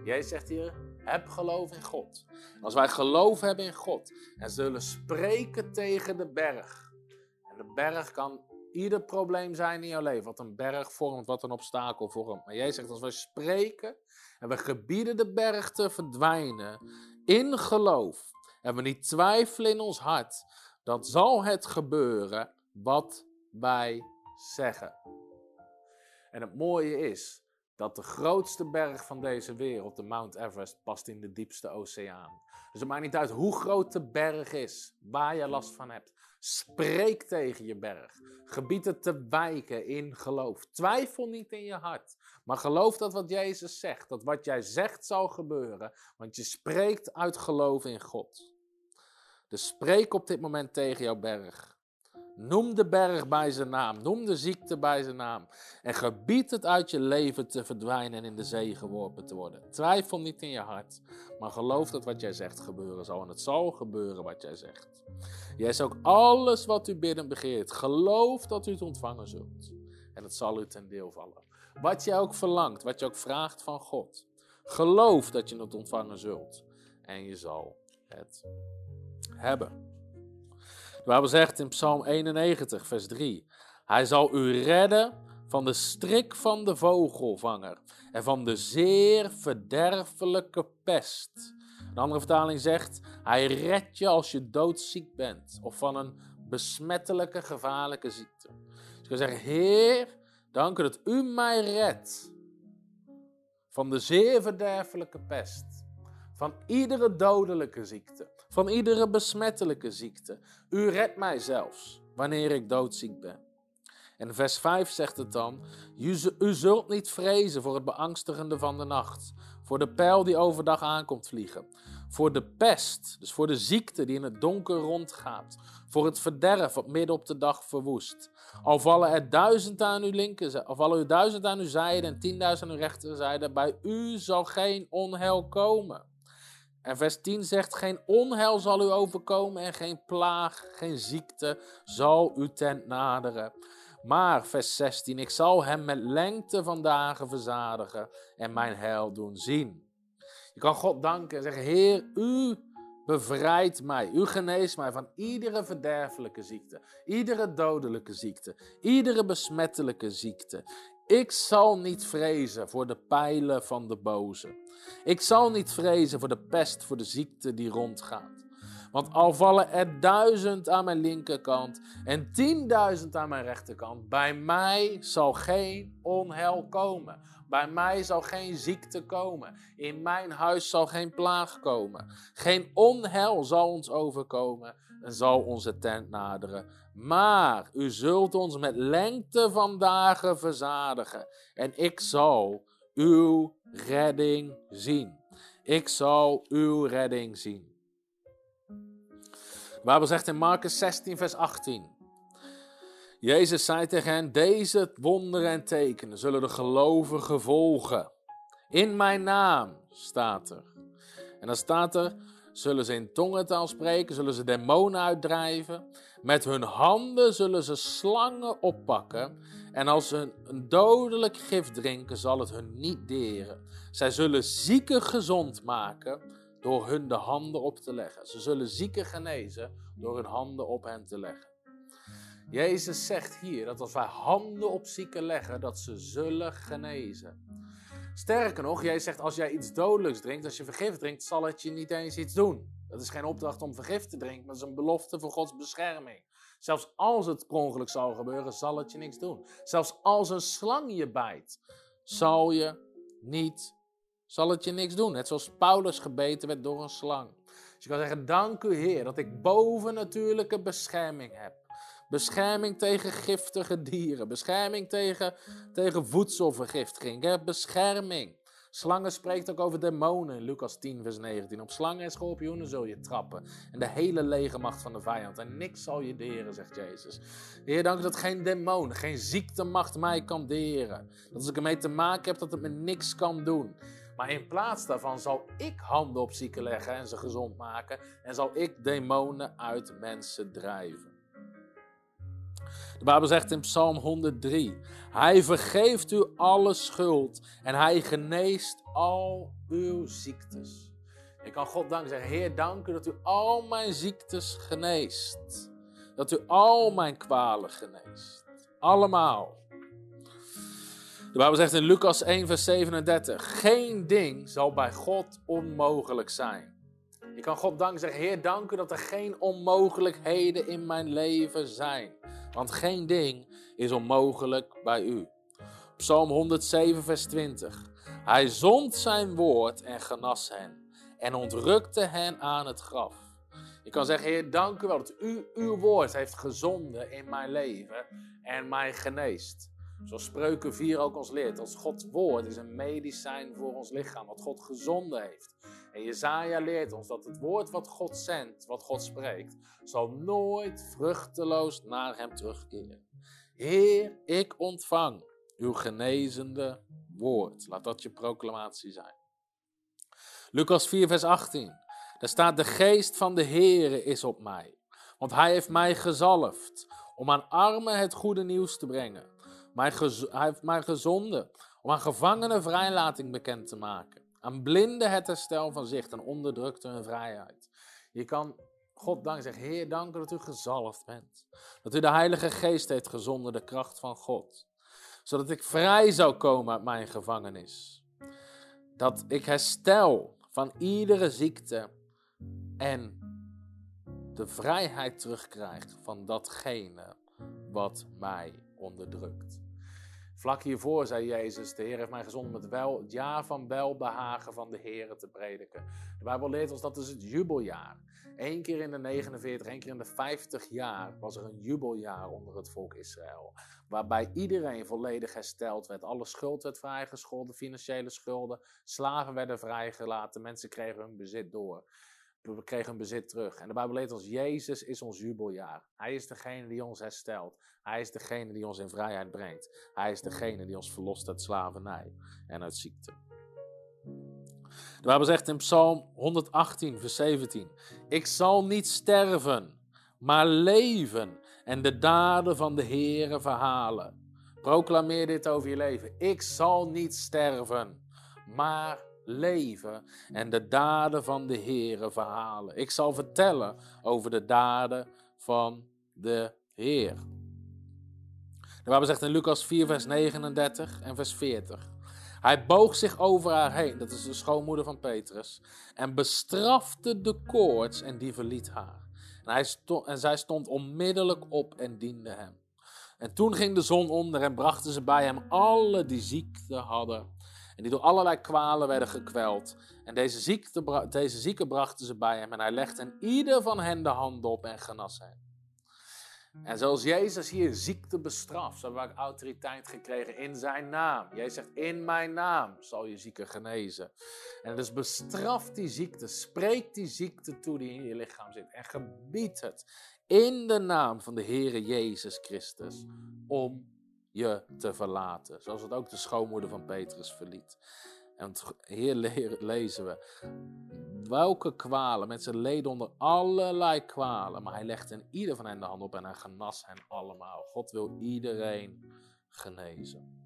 Jij zegt hier, heb geloof in God. Als wij geloof hebben in God en zullen spreken tegen de berg. En de berg kan ieder probleem zijn in jouw leven, wat een berg vormt, wat een obstakel vormt. Maar jij zegt, als wij spreken en we gebieden de berg te verdwijnen in geloof, en we niet twijfelen in ons hart, dan zal het gebeuren wat wij zeggen. En het mooie is dat de grootste berg van deze wereld, de Mount Everest, past in de diepste oceaan. Dus het maakt niet uit hoe groot de berg is, waar je last van hebt. Spreek tegen je berg. Gebied het te wijken in geloof. Twijfel niet in je hart. Maar geloof dat wat Jezus zegt, dat wat jij zegt zal gebeuren. Want je spreekt uit geloof in God. Dus spreek op dit moment tegen jouw berg. Noem de berg bij zijn naam. Noem de ziekte bij zijn naam. En gebied het uit je leven te verdwijnen en in de zee geworpen te worden. Twijfel niet in je hart, maar geloof dat wat jij zegt gebeuren zal. En het zal gebeuren wat jij zegt. Jij is ook alles wat u bidden begeert. Geloof dat u het ontvangen zult. En het zal u ten deel vallen. Wat jij ook verlangt, wat je ook vraagt van God. Geloof dat je het ontvangen zult. En je zal het hebben. De Bijbel zegt in Psalm 91, vers 3: Hij zal u redden van de strik van de vogelvanger en van de zeer verderfelijke pest. Een andere vertaling zegt: Hij redt je als je doodziek bent of van een besmettelijke, gevaarlijke ziekte. Dus wil zeggen: Heer, dank u dat u mij redt van de zeer verderfelijke pest, van iedere dodelijke ziekte van iedere besmettelijke ziekte. U redt mij zelfs wanneer ik doodziek ben. En vers 5 zegt het dan: U zult niet vrezen voor het beangstigende van de nacht, voor de pijl die overdag aankomt vliegen, voor de pest, dus voor de ziekte die in het donker rondgaat, voor het verderf wat midden op de dag verwoest. Al vallen er duizend aan uw linkerzijde, al vallen er duizend aan uw zijde en tienduizend aan uw rechterzijde, bij u zal geen onheil komen. En vers 10 zegt: Geen onheil zal u overkomen en geen plaag, geen ziekte zal uw tent naderen. Maar, vers 16, ik zal hem met lengte van dagen verzadigen en mijn heil doen zien. Je kan God danken en zeggen: Heer, u bevrijdt mij, u geneest mij van iedere verderfelijke ziekte, iedere dodelijke ziekte, iedere besmettelijke ziekte. Ik zal niet vrezen voor de pijlen van de boze. Ik zal niet vrezen voor de pest, voor de ziekte die rondgaat. Want al vallen er duizend aan mijn linkerkant en tienduizend aan mijn rechterkant, bij mij zal geen onheil komen. Bij mij zal geen ziekte komen. In mijn huis zal geen plaag komen. Geen onheil zal ons overkomen en zal onze tent naderen. Maar u zult ons met lengte van dagen verzadigen. En ik zal uw redding zien. Ik zal uw redding zien. De Bijbel zegt in Marcus 16, vers 18. Jezus zei tegen hen: Deze wonderen en tekenen zullen de gelovigen volgen. In mijn naam staat er. En dan staat er: zullen ze in tongentaal spreken, zullen ze demonen uitdrijven. Met hun handen zullen ze slangen oppakken. En als ze een dodelijk gif drinken, zal het hun niet deren. Zij zullen zieken gezond maken door hun de handen op te leggen. Ze zullen zieken genezen door hun handen op hen te leggen. Jezus zegt hier dat als wij handen op zieken leggen, dat ze zullen genezen. Sterker nog, jij zegt als jij iets dodelijks drinkt, als je vergif drinkt, zal het je niet eens iets doen. Dat is geen opdracht om vergif te drinken, maar dat is een belofte voor Gods bescherming. Zelfs als het ongeluk zal gebeuren, zal het je niks doen. Zelfs als een slang je bijt, zal je niet, zal het je niks doen. Net zoals Paulus gebeten werd door een slang. Dus je kan zeggen, dank u Heer dat ik bovennatuurlijke bescherming heb. Bescherming tegen giftige dieren. Bescherming tegen, tegen voedselvergiftiging. Heb bescherming. Slangen spreekt ook over demonen in Lucas 10, vers 19. Op slangen en schorpioenen zul je trappen. En de hele lege macht van de vijand. En niks zal je deren, zegt Jezus. Heer, dank dat geen demon, geen ziektemacht mij kan deren. Dat als ik ermee te maken heb, dat het me niks kan doen. Maar in plaats daarvan zal ik handen op zieken leggen en ze gezond maken. En zal ik demonen uit mensen drijven. De Bijbel zegt in Psalm 103: Hij vergeeft u alle schuld en hij geneest al uw ziektes. Ik kan God danken zeggen: Heer, dank u dat u al mijn ziektes geneest. Dat u al mijn kwalen geneest. Allemaal. De Bijbel zegt in Lucas 1, vers 37: Geen ding zal bij God onmogelijk zijn. Je kan God danken zeggen: Heer, dank u dat er geen onmogelijkheden in mijn leven zijn. Want geen ding is onmogelijk bij u. Psalm 107, vers 20. Hij zond zijn woord en genas hen en ontrukte hen aan het graf. Je kan zeggen, Heer, dank u wel dat u uw woord heeft gezonden in mijn leven en mij geneest. Zoals Spreuken 4 ook ons leert, als Gods woord is een medicijn voor ons lichaam, wat God gezonden heeft. En Jezaja leert ons dat het woord wat God zendt, wat God spreekt, zal nooit vruchteloos naar hem terugkeren. Heer, ik ontvang uw genezende woord. Laat dat je proclamatie zijn. Lucas 4, vers 18. Daar staat: De geest van de Heere is op mij, want hij heeft mij gezalfd om aan armen het goede nieuws te brengen. hij heeft mij gezonden om aan gevangenen vrijlating bekend te maken aan blinden het herstel van zicht en onderdrukte hun vrijheid. Je kan God dank zeggen, Heer, dank dat u gezalfd bent. Dat u de Heilige Geest heeft gezonden, de kracht van God. Zodat ik vrij zou komen uit mijn gevangenis. Dat ik herstel van iedere ziekte en de vrijheid terugkrijg van datgene wat mij onderdrukt. Vlak hiervoor zei Jezus, de Heer heeft mij gezonden met wel, het jaar van welbehagen van de Heer te prediken. De Bijbel leert ons dat is het jubeljaar. Eén keer in de 49, één keer in de 50 jaar was er een jubeljaar onder het volk Israël. Waarbij iedereen volledig hersteld werd. Alle schuld werd vrijgescholden, financiële schulden. Slaven werden vrijgelaten, mensen kregen hun bezit door. We kregen hun bezit terug. En de Bijbel leert ons, Jezus is ons jubeljaar. Hij is degene die ons herstelt. Hij is degene die ons in vrijheid brengt. Hij is degene die ons verlost uit slavernij en uit ziekte. De Bijbel zegt in Psalm 118, vers 17: Ik zal niet sterven, maar leven en de daden van de Heere verhalen. Proclameer dit over je leven. Ik zal niet sterven, maar leven en de daden van de Heere verhalen. Ik zal vertellen over de daden van de Heer. De Bijbel zegt in Lucas 4, vers 39 en vers 40. Hij boog zich over haar heen, dat is de schoonmoeder van Petrus, en bestrafte de koorts en die verliet haar. En, hij stond, en zij stond onmiddellijk op en diende hem. En toen ging de zon onder en brachten ze bij hem alle die ziekte hadden en die door allerlei kwalen werden gekweld. En deze, ziekte, deze zieken brachten ze bij hem en hij legde in ieder van hen de hand op en genas hen. En zoals Jezus hier ziekte bestraft, zo hebben we autoriteit gekregen in zijn naam. Jezus zegt, in mijn naam zal je zieke genezen. En dus bestraf die ziekte, spreek die ziekte toe die in je lichaam zit. En gebied het in de naam van de Heere Jezus Christus om je te verlaten. Zoals het ook de schoonmoeder van Petrus verliet. En hier lezen we welke kwalen. Mensen leden onder allerlei kwalen. Maar hij legde in ieder van hen de hand op en hij genas hen allemaal. God wil iedereen genezen.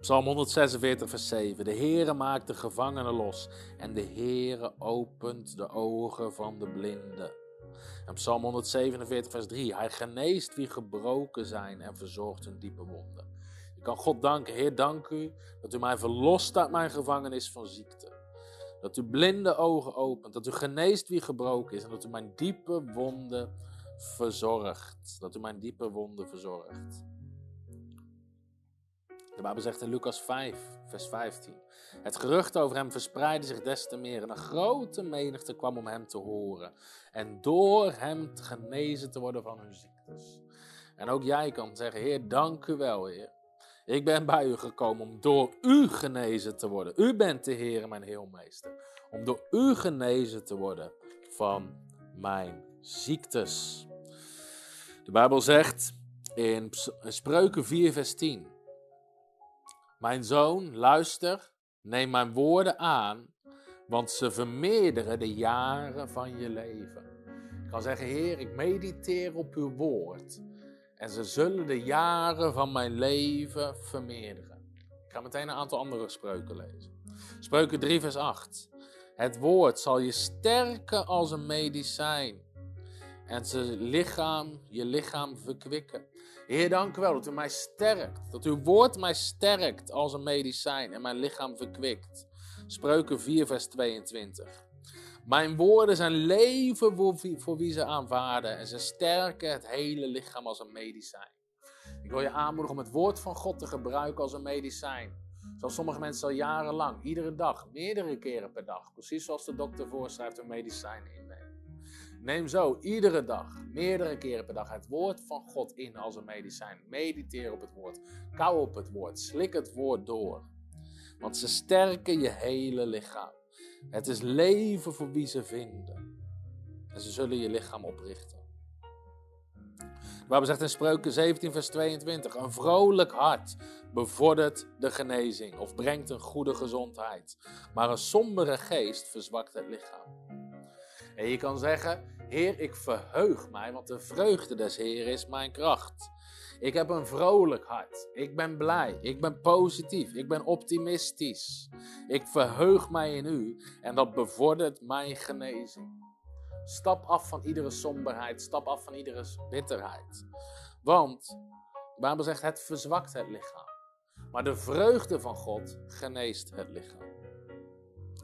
Psalm 146, vers 7. De Heere maakt de gevangenen los en de Heere opent de ogen van de blinden. En Psalm 147, vers 3. Hij geneest wie gebroken zijn en verzorgt hun diepe wonden. Je kan God danken. Heer, dank u dat u mij verlost uit mijn gevangenis van ziekte. Dat u blinde ogen opent. Dat u geneest wie gebroken is. En dat u mijn diepe wonden verzorgt. Dat u mijn diepe wonden verzorgt. De Bijbel zegt in Lucas 5, vers 15. Het gerucht over hem verspreidde zich des te meer en een grote menigte kwam om hem te horen. En door hem genezen te worden van hun ziektes. En ook jij kan zeggen, Heer, dank u wel, Heer. Ik ben bij u gekomen om door u genezen te worden. U bent de Heer mijn Heelmeester. Om door u genezen te worden van mijn ziektes. De Bijbel zegt in Spreuken 4, vers 10. Mijn zoon, luister, neem mijn woorden aan, want ze vermeerderen de jaren van je leven. Ik kan zeggen, Heer, ik mediteer op uw woord. En ze zullen de jaren van mijn leven vermeerderen. Ik ga meteen een aantal andere spreuken lezen. Spreuken 3, vers 8. Het woord zal je sterken als een medicijn. En ze lichaam, je lichaam verkwikken. Heer, dank u wel dat u mij sterkt. Dat uw woord mij sterkt als een medicijn en mijn lichaam verkwikt. Spreuken 4, vers 22. Mijn woorden zijn leven voor wie, ze aanvaarden en ze sterken het hele lichaam als een medicijn. Ik wil je aanmoedigen om het woord van God te gebruiken als een medicijn. Zoals sommige mensen al jarenlang, iedere dag, meerdere keren per dag, precies zoals de dokter voorschrijft, een medicijn innemen. Neem zo iedere dag, meerdere keren per dag, het woord van God in als een medicijn. Mediteer op het woord, kou op het woord, slik het woord door. Want ze sterken je hele lichaam. Het is leven voor wie ze vinden. En ze zullen je lichaam oprichten. Waar we zegt in Spreuken 17, vers 22: Een vrolijk hart bevordert de genezing of brengt een goede gezondheid. Maar een sombere geest verzwakt het lichaam. En je kan zeggen: Heer, ik verheug mij, want de vreugde des Heer is mijn kracht. Ik heb een vrolijk hart. Ik ben blij. Ik ben positief. Ik ben optimistisch. Ik verheug mij in u en dat bevordert mijn genezing. Stap af van iedere somberheid. Stap af van iedere bitterheid. Want de Bijbel zegt: het verzwakt het lichaam. Maar de vreugde van God geneest het lichaam.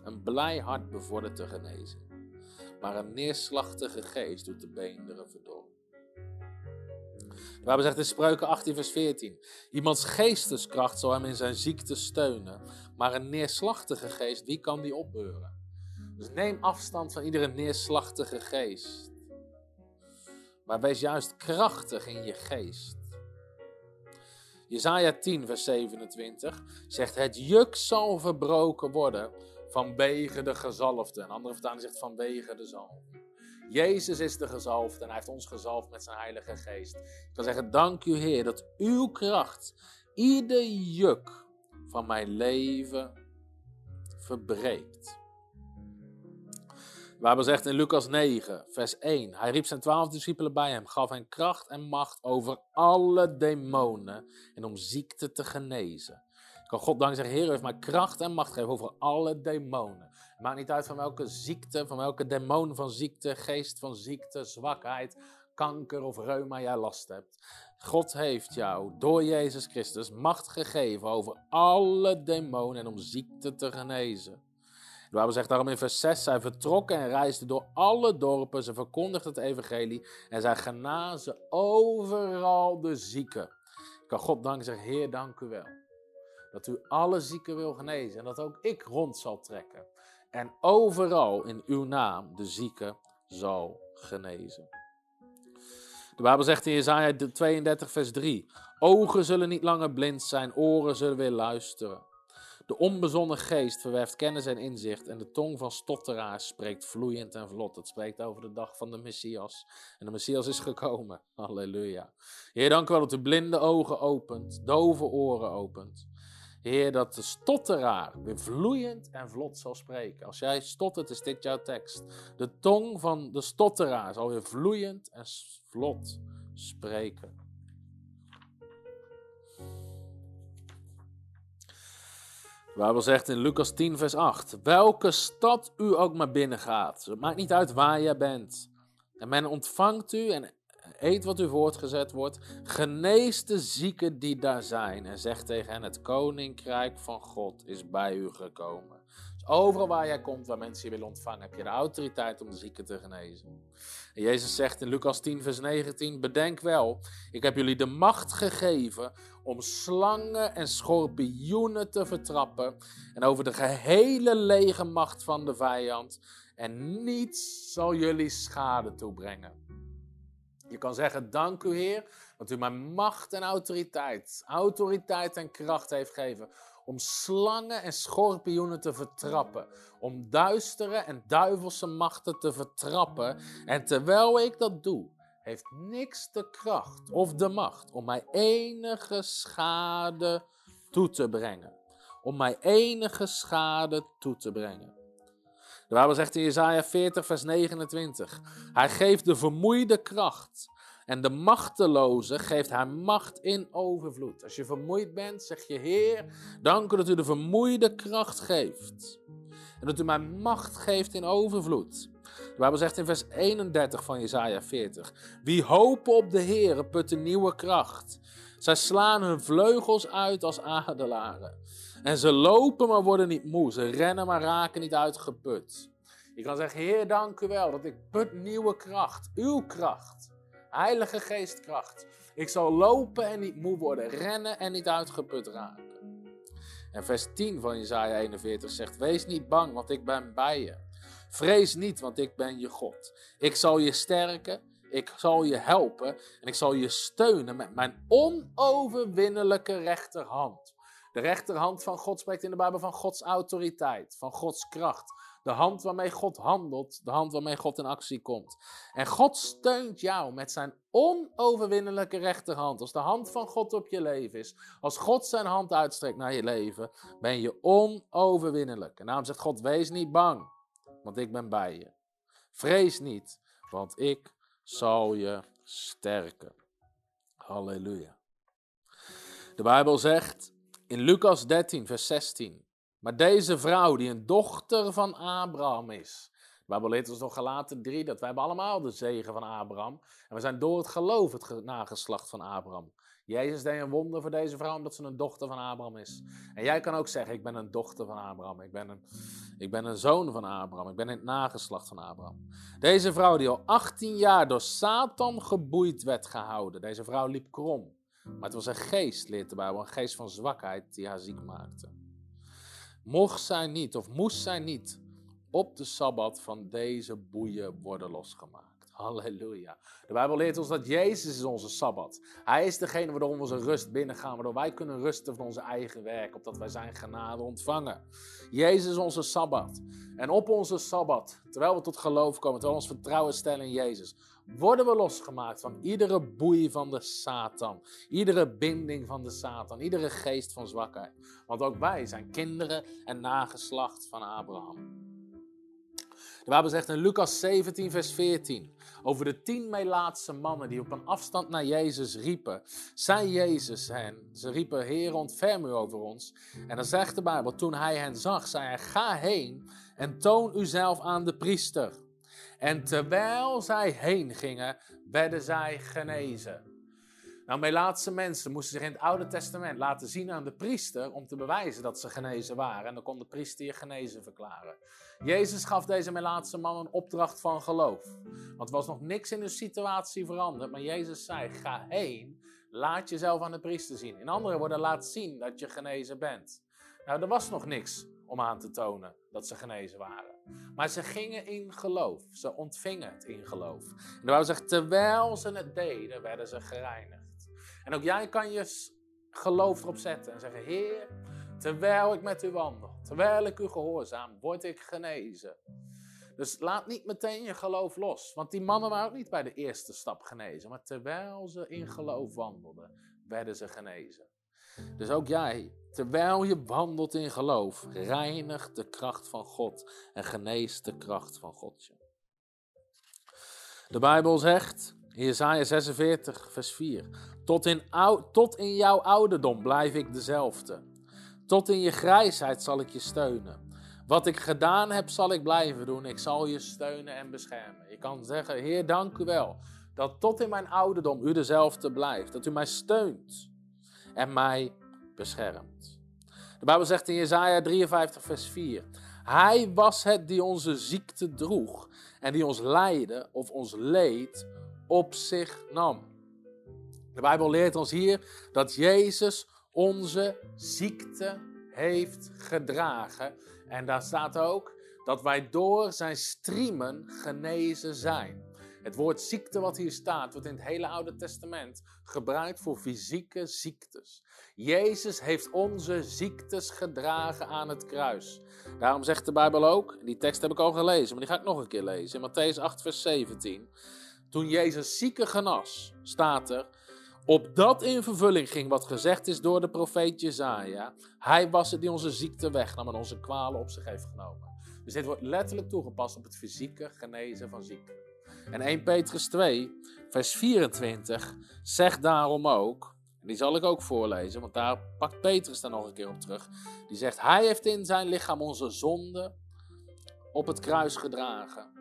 Een blij hart bevordert de genezing. Maar een neerslachtige geest doet de beenderen verdorren. We zegt in Spreuken 18, vers 14. Iemands geesteskracht zal hem in zijn ziekte steunen. Maar een neerslachtige geest, wie kan die opbeuren? Dus neem afstand van iedere neerslachtige geest. Maar wees juist krachtig in je geest. Jezaja 10, vers 27 zegt: Het juk zal verbroken worden vanwege de gezalfde. Een andere vertaling zegt vanwege de zalf. Jezus is de gezalfde en hij heeft ons gezalfd met zijn Heilige Geest. Ik kan zeggen: Dank u, Heer, dat uw kracht ieder juk van mijn leven verbreekt. De Bijbel zegt in Lucas 9, vers 1. Hij riep zijn twaalf discipelen bij hem, gaf hen kracht en macht over alle demonen en om ziekte te genezen. Kan God danken zeggen, Heer heeft mij kracht en macht gegeven over alle demonen. Het maakt niet uit van welke ziekte, van welke demon van ziekte, geest van ziekte, zwakheid, kanker of reuma jij last hebt. God heeft jou door Jezus Christus macht gegeven over alle demonen en om ziekte te genezen. De Bijbel zegt daarom in vers 6, zij vertrokken en reisden door alle dorpen, ze verkondigden het evangelie en zij genazen overal de zieken. Ik kan God danken zeggen, Heer dank u wel. Dat u alle zieken wil genezen en dat ook ik rond zal trekken. En overal in uw naam de zieken zal genezen. De Bijbel zegt in Jezaja 32 vers 3, ogen zullen niet langer blind zijn, oren zullen weer luisteren. De onbezonnen geest verwerft kennis en inzicht en de tong van stotteraars spreekt vloeiend en vlot. Het spreekt over de dag van de Messias. En de Messias is gekomen. Halleluja. Heer, dank u wel dat u blinde ogen opent, dove oren opent. Heer, dat de stotteraar weer vloeiend en vlot zal spreken. Als jij stottert, is dit jouw tekst. De tong van de stotteraar zal weer vloeiend en vlot spreken. De Bijbel zegt in Lucas 10, vers 8: Welke stad u ook maar binnengaat, het maakt niet uit waar je bent. En men ontvangt u en eet wat u voortgezet wordt. Genees de zieken die daar zijn. En zegt tegen hen: Het koninkrijk van God is bij u gekomen. Dus overal waar jij komt, waar mensen je willen ontvangen, heb je de autoriteit om de zieken te genezen. En Jezus zegt in Lucas 10, vers 19: Bedenk wel, ik heb jullie de macht gegeven om slangen en schorpioenen te vertrappen en over de gehele lege macht van de vijand. En niets zal jullie schade toebrengen. Je kan zeggen, dank u Heer, dat u mij macht en autoriteit, autoriteit en kracht heeft gegeven om slangen en schorpioenen te vertrappen, om duistere en duivelse machten te vertrappen. En terwijl ik dat doe, heeft niks de kracht of de macht om mij enige schade toe te brengen. Om mij enige schade toe te brengen. De Bijbel zegt in Jesaja 40, vers 29. Hij geeft de vermoeide kracht. En de machteloze geeft hij macht in overvloed. Als je vermoeid bent, zeg je: Heer, dank u dat u de vermoeide kracht geeft. En dat u mij macht geeft in overvloed. De Bijbel zegt in vers 31 van Jesaja 40. Wie hopen op de Heer putten nieuwe kracht. Zij slaan hun vleugels uit als adelaren. En ze lopen maar worden niet moe. Ze rennen maar raken niet uitgeput. Je kan zeggen, Heer, dank u wel dat ik put nieuwe kracht. Uw kracht. Heilige geestkracht. Ik zal lopen en niet moe worden. Rennen en niet uitgeput raken. En vers 10 van Jesaja 41 zegt, wees niet bang, want ik ben bij je. Vrees niet, want ik ben je God. Ik zal je sterken, ik zal je helpen en ik zal je steunen met mijn onoverwinnelijke rechterhand. De rechterhand van God spreekt in de Bijbel van Gods autoriteit, van Gods kracht. De hand waarmee God handelt, de hand waarmee God in actie komt. En God steunt jou met zijn onoverwinnelijke rechterhand. Als de hand van God op je leven is, als God zijn hand uitstrekt naar je leven, ben je onoverwinnelijk. En daarom zegt God: wees niet bang, want ik ben bij je. Vrees niet, want ik zal je sterken. Halleluja. De Bijbel zegt in Lucas 13, vers 16. Maar deze vrouw, die een dochter van Abraham is. Bijbel leert ons nog gelaten 3 dat wij hebben allemaal de zegen van Abraham. En we zijn door het geloof het nageslacht van Abraham. Jezus deed een wonder voor deze vrouw omdat ze een dochter van Abraham is. En jij kan ook zeggen, ik ben een dochter van Abraham. Ik ben een, ik ben een zoon van Abraham. Ik ben het nageslacht van Abraham. Deze vrouw die al 18 jaar door Satan geboeid werd gehouden. Deze vrouw liep krom. Maar het was een geest, leert de Bijbel, een geest van zwakheid die haar ziek maakte. Mocht zij niet, of moest zij niet, op de Sabbat van deze boeien worden losgemaakt. Halleluja. De Bijbel leert ons dat Jezus is onze Sabbat. Hij is degene waardoor we onze rust binnengaan, waardoor wij kunnen rusten van onze eigen werk, opdat wij zijn genade ontvangen. Jezus is onze Sabbat. En op onze Sabbat, terwijl we tot geloof komen, terwijl we ons vertrouwen stellen in Jezus, worden we losgemaakt van iedere boei van de Satan. Iedere binding van de Satan. Iedere geest van zwakheid. Want ook wij zijn kinderen en nageslacht van Abraham. De Bijbel zegt in Lucas 17, vers 14 over de tien Melaatse mannen die op een afstand naar Jezus riepen. Zei Jezus hen, ze riepen, Heer ontferm u over ons. En dan zegt de Bijbel, toen hij hen zag, zei hij, ga heen en toon uzelf aan de priester. En terwijl zij heen gingen, werden zij genezen. Nou, Melaatse mensen moesten zich in het Oude Testament laten zien aan de priester om te bewijzen dat ze genezen waren. En dan kon de priester je genezen verklaren. Jezus gaf deze Melaatse man een opdracht van geloof. Want er was nog niks in de situatie veranderd. Maar Jezus zei: Ga heen, laat jezelf aan de priester zien. In andere woorden, laat zien dat je genezen bent. Nou, er was nog niks om aan te tonen dat ze genezen waren. Maar ze gingen in geloof. Ze ontvingen het in geloof. En de Bijbel zegt, terwijl ze het deden, werden ze gereinigd. En ook jij kan je geloof erop zetten en zeggen, Heer, terwijl ik met u wandel, terwijl ik u gehoorzaam, word ik genezen. Dus laat niet meteen je geloof los. Want die mannen waren ook niet bij de eerste stap genezen. Maar terwijl ze in geloof wandelden, werden ze genezen. Dus ook jij, terwijl je wandelt in geloof, reinigt de kracht van God en geneest de kracht van God. De Bijbel zegt Jesaja 46, vers 4: tot in, tot in jouw ouderdom blijf ik dezelfde. Tot in je grijsheid zal ik je steunen. Wat ik gedaan heb, zal ik blijven doen. Ik zal je steunen en beschermen. Je kan zeggen: Heer, dank u wel dat tot in mijn ouderdom u dezelfde blijft. Dat u mij steunt en mij beschermt. De Bijbel zegt in Jesaja 53, vers 4: Hij was het die onze ziekte droeg en die ons lijden of ons leed op zich nam. De Bijbel leert ons hier dat Jezus onze ziekte heeft gedragen. En daar staat ook dat wij door zijn striemen genezen zijn. Het woord ziekte wat hier staat, wordt in het hele Oude Testament gebruikt voor fysieke ziektes. Jezus heeft onze ziektes gedragen aan het kruis. Daarom zegt de Bijbel ook, die tekst heb ik al gelezen, maar die ga ik nog een keer lezen. In Matthäus 8, vers 17. Toen Jezus zieken genas, staat er, Opdat in vervulling ging wat gezegd is door de profeet Jezaja. Hij was het die onze ziekte wegnam en onze kwalen op zich heeft genomen. Dus dit wordt letterlijk toegepast op het fysieke genezen van ziekte. En 1 Petrus 2, vers 24 zegt daarom ook, en die zal ik ook voorlezen, want daar pakt Petrus dan nog een keer op terug. Die zegt, hij heeft in zijn lichaam onze zonde op het kruis gedragen.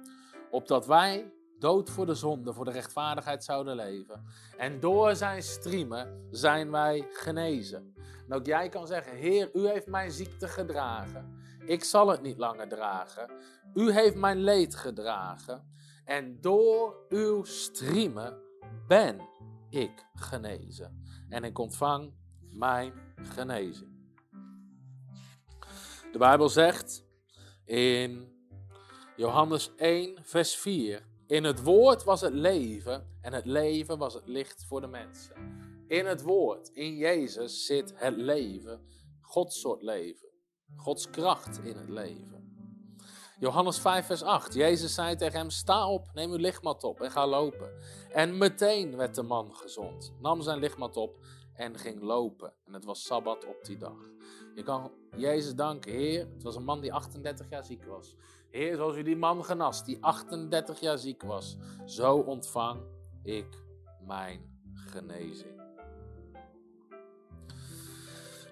Opdat wij dood voor de zonde, voor de rechtvaardigheid zouden leven. En door zijn striemen zijn wij genezen. En ook jij kan zeggen, Heer, u heeft mijn ziekte gedragen. Ik zal het niet langer dragen. U heeft mijn leed gedragen. En door uw striemen ben ik genezen. En ik ontvang mijn genezing. De Bijbel zegt in Johannes 1, vers 4. In het woord was het leven en het leven was het licht voor de mensen. In het woord, in Jezus zit het leven, Gods soort leven. Gods kracht in het leven. Johannes 5, vers 8. Jezus zei tegen hem: Sta op, neem uw lichtmat op en ga lopen. En meteen werd de man gezond. Nam zijn lichtmat op en ging lopen. En het was sabbat op die dag. Je kan Jezus danken, Heer. Het was een man die 38 jaar ziek was. Heer, zoals u die man genas, die 38 jaar ziek was, zo ontvang ik mijn genezing.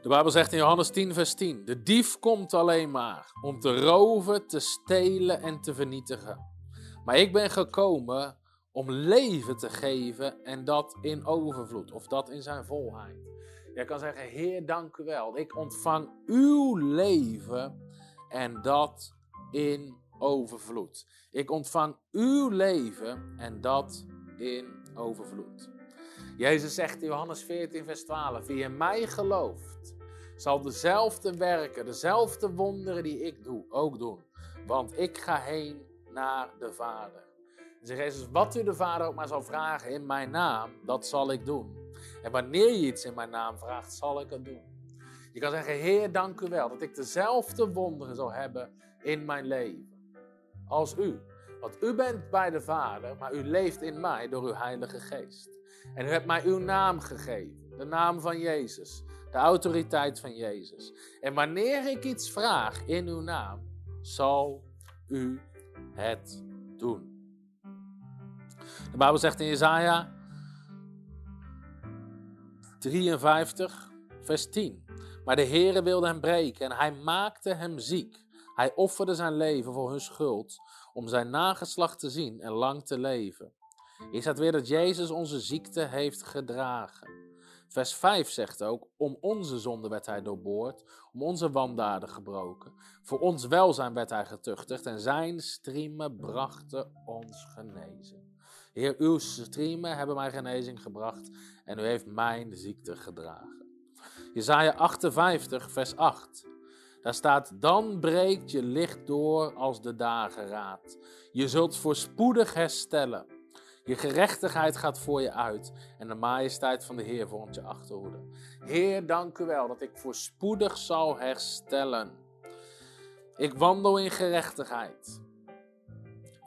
De Bijbel zegt in Johannes 10, vers 10: De dief komt alleen maar om te roven, te stelen en te vernietigen. Maar ik ben gekomen om leven te geven en dat in overvloed, of dat in zijn volheid. Jij kan zeggen: Heer, dank u wel. Ik ontvang uw leven en dat in overvloed. Ik ontvang uw leven en dat in overvloed. Jezus zegt in Johannes 14, vers 12: Wie in mij gelooft, zal dezelfde werken, dezelfde wonderen die ik doe, ook doen. want ik ga heen naar de Vader. En zegt Jezus, wat u de Vader ook maar zal vragen in mijn naam, dat zal ik doen. En wanneer je iets in mijn naam vraagt, zal ik het doen. Je kan zeggen, Heer, dank u wel dat ik dezelfde wonderen zal hebben in mijn leven als u. Want u bent bij de Vader, maar u leeft in mij door uw Heilige Geest. En u hebt mij uw naam gegeven, de naam van Jezus, de autoriteit van Jezus. En wanneer ik iets vraag in uw naam, zal u het doen. De Bijbel zegt in Jesaja 53, vers 10. Maar de Heere wilde hem breken en hij maakte hem ziek. Hij offerde zijn leven voor hun schuld, om zijn nageslacht te zien en lang te leven. Hier staat weer dat Jezus onze ziekte heeft gedragen. Vers 5 zegt ook, om onze zonde werd hij doorboord, om onze wandaden gebroken. Voor ons welzijn werd hij getuchtigd en zijn striemen brachten ons genezing. Heer, uw striemen hebben mij genezing gebracht en u heeft mijn ziekte gedragen. Jezaja 58, vers 8. Daar staat, dan breekt je licht door als de dageraad. Je zult voorspoedig herstellen. Je gerechtigheid gaat voor je uit en de majesteit van de Heer vormt je achterhoede. Heer, dank u wel dat ik voorspoedig zal herstellen. Ik wandel in gerechtigheid.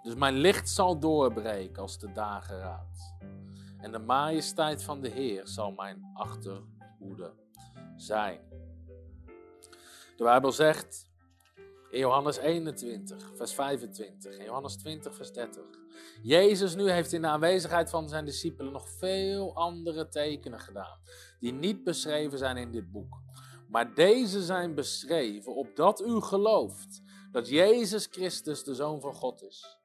Dus mijn licht zal doorbreken als de dageraad. En de majesteit van de Heer zal mijn achterhoede zijn. De Bijbel zegt in Johannes 21, vers 25 en Johannes 20, vers 30. Jezus nu heeft in de aanwezigheid van zijn discipelen nog veel andere tekenen gedaan, die niet beschreven zijn in dit boek. Maar deze zijn beschreven opdat u gelooft dat Jezus Christus de Zoon van God is.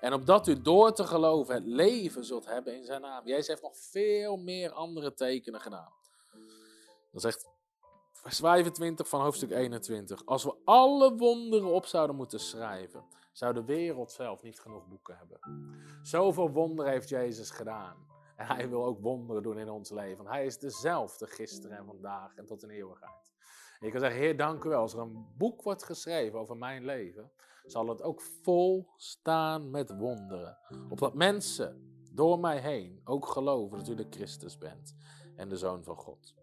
En opdat u door te geloven het leven zult hebben in zijn naam. Jezus heeft nog veel meer andere tekenen gedaan. Dan zegt vers 25 van hoofdstuk 21. Als we alle wonderen op zouden moeten schrijven, zou de wereld zelf niet genoeg boeken hebben. Zoveel wonderen heeft Jezus gedaan. En hij wil ook wonderen doen in ons leven. Hij is dezelfde gisteren en vandaag en tot in eeuwigheid. Je kan zeggen, Heer, dank u wel. Als er een boek wordt geschreven over mijn leven, zal het ook vol staan met wonderen. Opdat mensen door mij heen ook geloven dat u de Christus bent en de Zoon van God.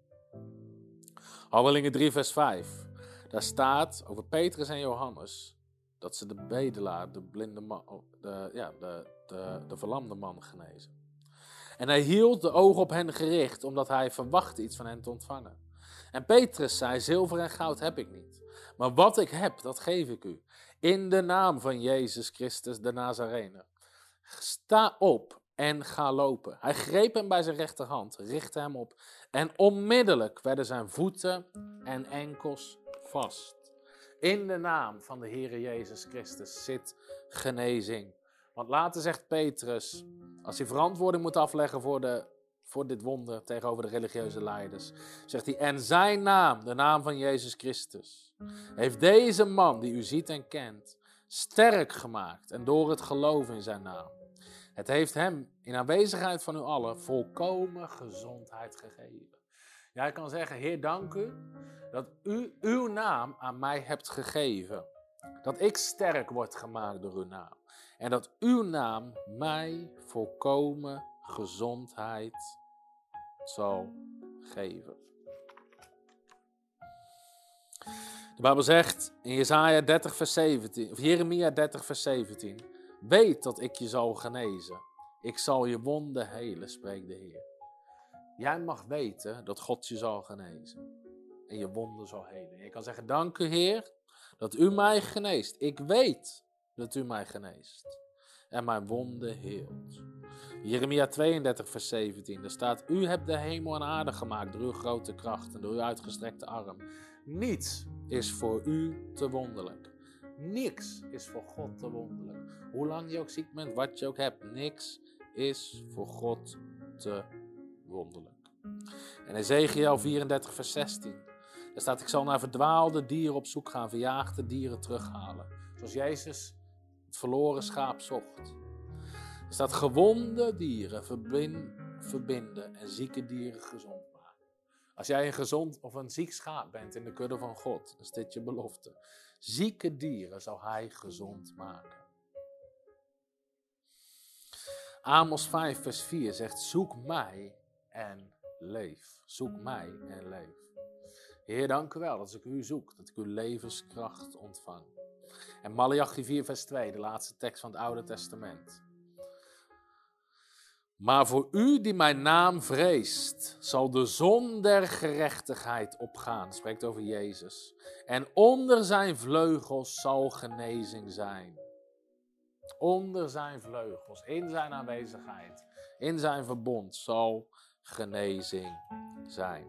Handelingen 3, vers 5. Daar staat over Petrus en Johannes dat ze de bedelaar, de blinde man, oh, de, ja, de, de, de verlamde man genezen. En hij hield de ogen op hen gericht, omdat hij verwachtte iets van hen te ontvangen. En Petrus zei: Zilver en goud heb ik niet. Maar wat ik heb, dat geef ik u. In de naam van Jezus Christus de Nazarener. Sta op en ga lopen. Hij greep hem bij zijn rechterhand, richtte hem op en onmiddellijk werden zijn voeten en enkels vast. In de naam van de Heere Jezus Christus zit genezing. Want later zegt Petrus, als hij verantwoording moet afleggen voor, de, voor dit wonder tegenover de religieuze leiders, zegt hij, en zijn naam, de naam van Jezus Christus, heeft deze man die u ziet en kent, sterk gemaakt en door het geloven in zijn naam. Het heeft hem in aanwezigheid van u allen volkomen gezondheid gegeven. Jij kan zeggen, Heer, dank u dat u uw naam aan mij hebt gegeven. Dat ik sterk word gemaakt door uw naam. En dat uw naam mij volkomen gezondheid zal geven. De Bijbel zegt in Jesaja 30 vers 17, of Jeremia 30 vers 17, weet dat ik je zal genezen. Ik zal je wonden helen, spreekt de Heer. Jij mag weten dat God je zal genezen en je wonden zal helen. Je kan zeggen, dank u Heer dat u mij geneest. Ik weet dat u mij geneest en mijn wonden heelt. Jeremia 32 vers 17, daar staat, u hebt de hemel en aarde gemaakt door uw grote kracht en door uw uitgestrekte arm. Niets is voor u te wonderlijk. Niks is voor God te wonderlijk. Hoe lang je ook ziek bent, wat je ook hebt, niks is voor God te wonderlijk. En Ezekiel 34, vers 16. Daar staat: Ik zal naar verdwaalde dieren op zoek gaan, verjaagde dieren terughalen. Zoals Jezus het verloren schaap zocht. Er staat: Gewonde dieren verbinden en zieke dieren gezond maken. Als jij een gezond of een ziek schaap bent in de kudde van God, is dit je belofte. Zieke dieren zal hij gezond maken. Amos 5, vers 4 zegt: Zoek mij en leef. Zoek mij en leef. Heer, dank u wel dat ik u zoek, dat ik uw levenskracht ontvang. En Malachi 4, vers 2, de laatste tekst van het Oude Testament. Maar voor u die mijn naam vreest, zal de zon der gerechtigheid opgaan. Spreekt over Jezus. En onder zijn vleugels zal genezing zijn. Onder zijn vleugels, in zijn aanwezigheid, in zijn verbond zal genezing zijn.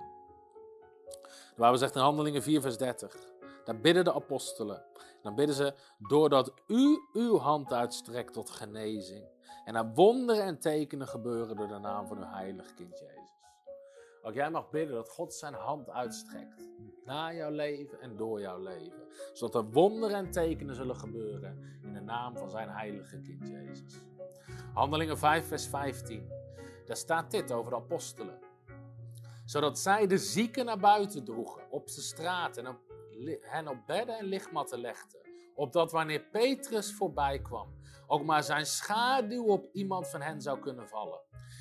De Bijbel zegt in Handelingen 4, vers 30. Daar bidden de apostelen. Dan bidden ze, doordat u uw hand uitstrekt tot genezing. En er wonderen en tekenen gebeuren door de naam van uw heilige kind Jezus. Ook jij mag bidden dat God zijn hand uitstrekt. Na jouw leven en door jouw leven. Zodat er wonderen en tekenen zullen gebeuren in de naam van zijn heilige kind Jezus. Handelingen 5 vers 15. Daar staat dit over de apostelen. Zodat zij de zieken naar buiten droegen, op de straat en op, hen op bedden en lichtmatten legden. Opdat wanneer Petrus voorbij kwam, ook maar zijn schaduw op iemand van hen zou kunnen vallen.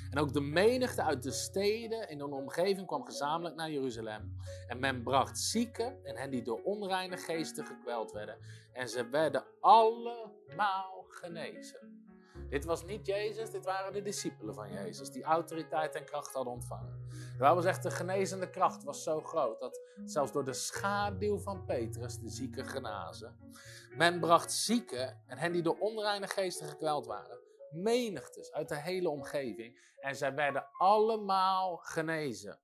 En ook de menigte uit de steden in de omgeving kwam gezamenlijk naar Jeruzalem. En men bracht zieken en hen die door onreine geesten gekweld werden. En ze werden allemaal genezen. Dit was niet Jezus, dit waren de discipelen van Jezus, die autoriteit en kracht hadden ontvangen. De Bijbel zegt, de genezende kracht was zo groot dat zelfs door de schaduw van Petrus de zieken genazen. Men bracht zieken en hen die door onreine geesten gekweld waren, menigtes uit de hele omgeving en zij werden allemaal genezen.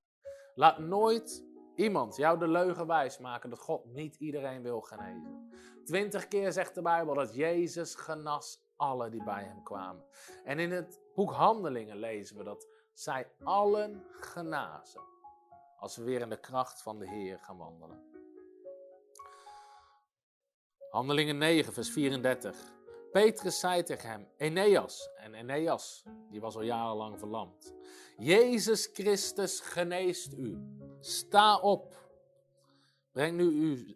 Laat nooit iemand jou de leugen wijsmaken dat God niet iedereen wil genezen. Twintig keer zegt de Bijbel dat Jezus genas alle die bij hem kwamen. En in het boek Handelingen lezen we dat zij allen genazen. Als we weer in de kracht van de Heer gaan wandelen. Handelingen 9, vers 34. Petrus zei tegen hem, Eneas, en Eneas, die was al jarenlang verlamd. Jezus Christus geneest u. Sta op. Breng nu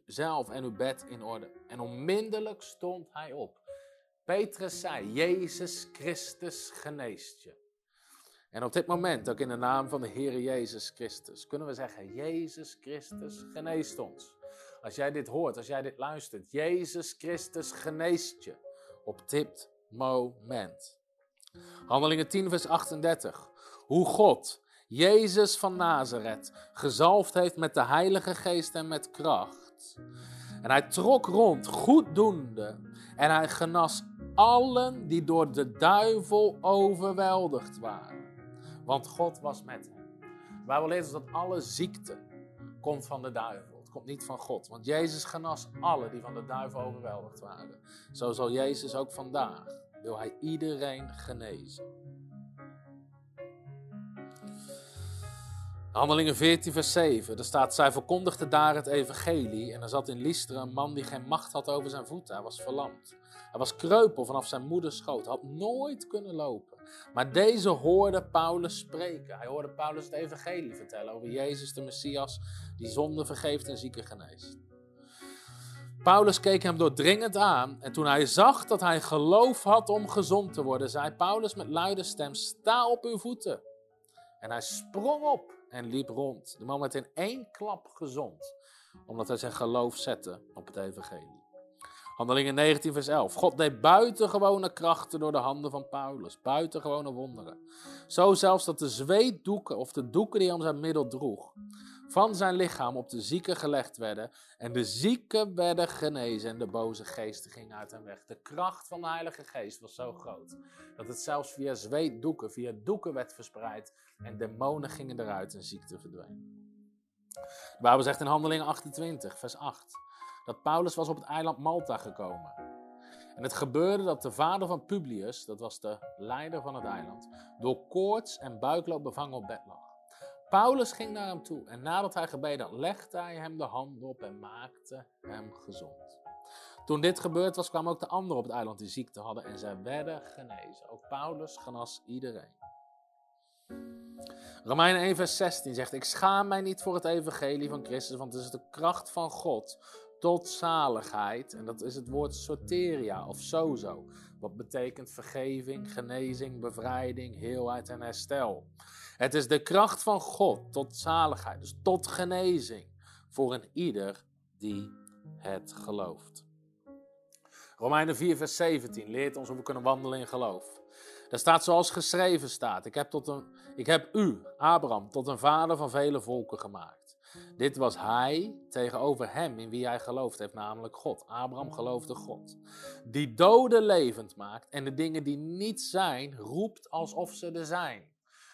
uzelf en uw bed in orde. En onmiddellijk stond hij op. Petrus zei, Jezus Christus geneest je. En op dit moment, ook in de naam van de Heer Jezus Christus, kunnen we zeggen, Jezus Christus geneest ons. Als jij dit hoort, als jij dit luistert, Jezus Christus geneest je op dit moment. Handelingen 10, vers 38. Hoe God, Jezus van Nazareth, gezalfd heeft met de Heilige Geest en met kracht. En hij trok rond, goeddoende, en hij genas allen die door de duivel overweldigd waren. Want God was met hem. Wij willen lezen dat alle ziekte komt van de duivel. Het komt niet van God. Want Jezus genas alle die van de duivel overweldigd waren. Zo zal Jezus ook vandaag, wil hij iedereen genezen. Handelingen 14, vers 7. Er staat, zij verkondigde daar het evangelie. En er zat in Lystra een man die geen macht had over zijn voeten. Hij was verlamd. Hij was kreupel vanaf zijn moeders schoot. Had nooit kunnen lopen. Maar deze hoorde Paulus spreken. Hij hoorde Paulus het evangelie vertellen over Jezus de Messias. Die zonde vergeeft en zieken geneest. Paulus keek hem doordringend aan. En toen hij zag dat hij geloof had om gezond te worden, zei Paulus met luide stem: Sta op uw voeten. En hij sprong op en liep rond. De man werd in één klap gezond, omdat hij zijn geloof zette op het evangelie. Handelingen 19, vers 11. God deed buitengewone krachten door de handen van Paulus. Buitengewone wonderen. Zo zelfs dat de zweetdoeken, of de doeken die hij om zijn middel droeg, van zijn lichaam op de zieken gelegd werden. En de zieken werden genezen en de boze geesten gingen uit hem weg. De kracht van de Heilige Geest was zo groot dat het zelfs via zweetdoeken, via doeken werd verspreid. En demonen gingen eruit en ziekte verdween. De Bijbel zegt in Handelingen 28, vers 8 dat Paulus was op het eiland Malta gekomen. En het gebeurde dat de vader van Publius, dat was de leider van het eiland, door koorts en buikloop bevangen op bed lag. Paulus ging naar hem toe en nadat hij gebeden had, legde hij hem de hand op en maakte hem gezond. Toen dit gebeurd was, kwamen ook de anderen op het eiland die ziekte hadden en zij werden genezen. Ook Paulus genas iedereen. Romeinen 1, vers 16 zegt: Ik schaam mij niet voor het evangelie van Christus, want het is de kracht van God tot zaligheid. En dat is het woord soteria of sozo. Wat betekent vergeving, genezing, bevrijding, heelheid en herstel. Het is de kracht van God tot zaligheid, dus tot genezing voor een ieder die het gelooft. Romeinen 4, vers 17 leert ons hoe we kunnen wandelen in geloof. Daar staat zoals geschreven staat: ik heb, tot een, ik heb u, Abraham, tot een vader van vele volken gemaakt. Dit was hij tegenover hem in wie hij geloofd heeft, namelijk God. Abraham geloofde God. Die doden levend maakt en de dingen die niet zijn, roept alsof ze er zijn.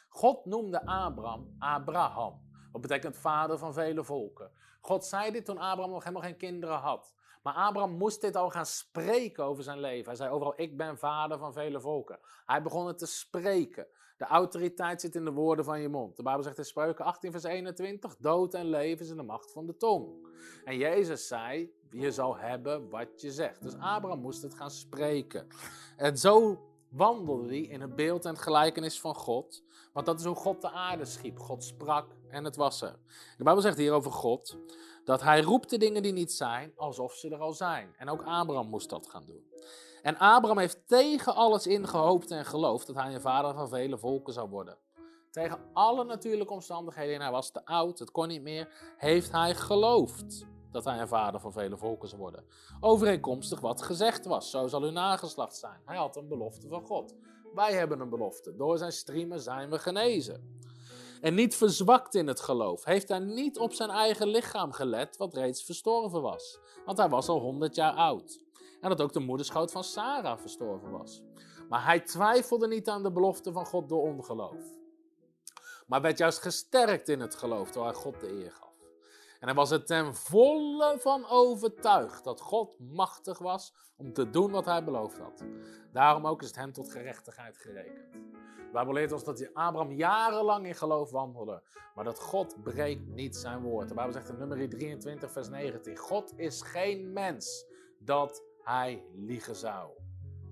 God noemde Abraham Abraham. Wat betekent vader van vele volken. God zei dit toen Abraham nog helemaal geen kinderen had. Maar Abraham moest dit al gaan spreken over zijn leven. Hij zei overal, ik ben vader van vele volken. Hij begon het te spreken. De autoriteit zit in de woorden van je mond. De Bijbel zegt in Spreuken 18 vers 21, dood en leven is in de macht van de tong. En Jezus zei, je zal hebben wat je zegt. Dus Abraham moest het gaan spreken. En zo wandelde hij in het beeld en het gelijkenis van God. Want dat is hoe God de aarde schiep. God sprak en het was er. De Bijbel zegt hier over God dat hij roept de dingen die niet zijn alsof ze er al zijn. En ook Abraham moest dat gaan doen. En Abraham heeft tegen alles in gehoopt en geloofd dat hij een vader van vele volken zou worden. Tegen alle natuurlijke omstandigheden, en hij was te oud, het kon niet meer, heeft hij geloofd dat hij een vader van vele volken zou worden. Overeenkomstig wat gezegd was, zo zal uw nageslacht zijn. Hij had een belofte van God. Wij hebben een belofte. Door zijn striemen zijn we genezen. En niet verzwakt in het geloof. Heeft hij niet op zijn eigen lichaam gelet, wat reeds verstorven was. Want hij was al 100 jaar oud. En dat ook de moederschoot van Sarah verstorven was. Maar hij twijfelde niet aan de belofte van God door ongeloof. Maar werd juist gesterkt in het geloof, door hij God de eer gaf. En hij was er ten volle van overtuigd dat God machtig was om te doen wat hij beloofd had. Daarom ook is het hem tot gerechtigheid gerekend. De Bijbel leert ons dat Abraham jarenlang in geloof wandelde, maar dat God breekt niet zijn woord. De Bijbel zegt in nummer 23, vers 19: God is geen mens dat hij liegen zou.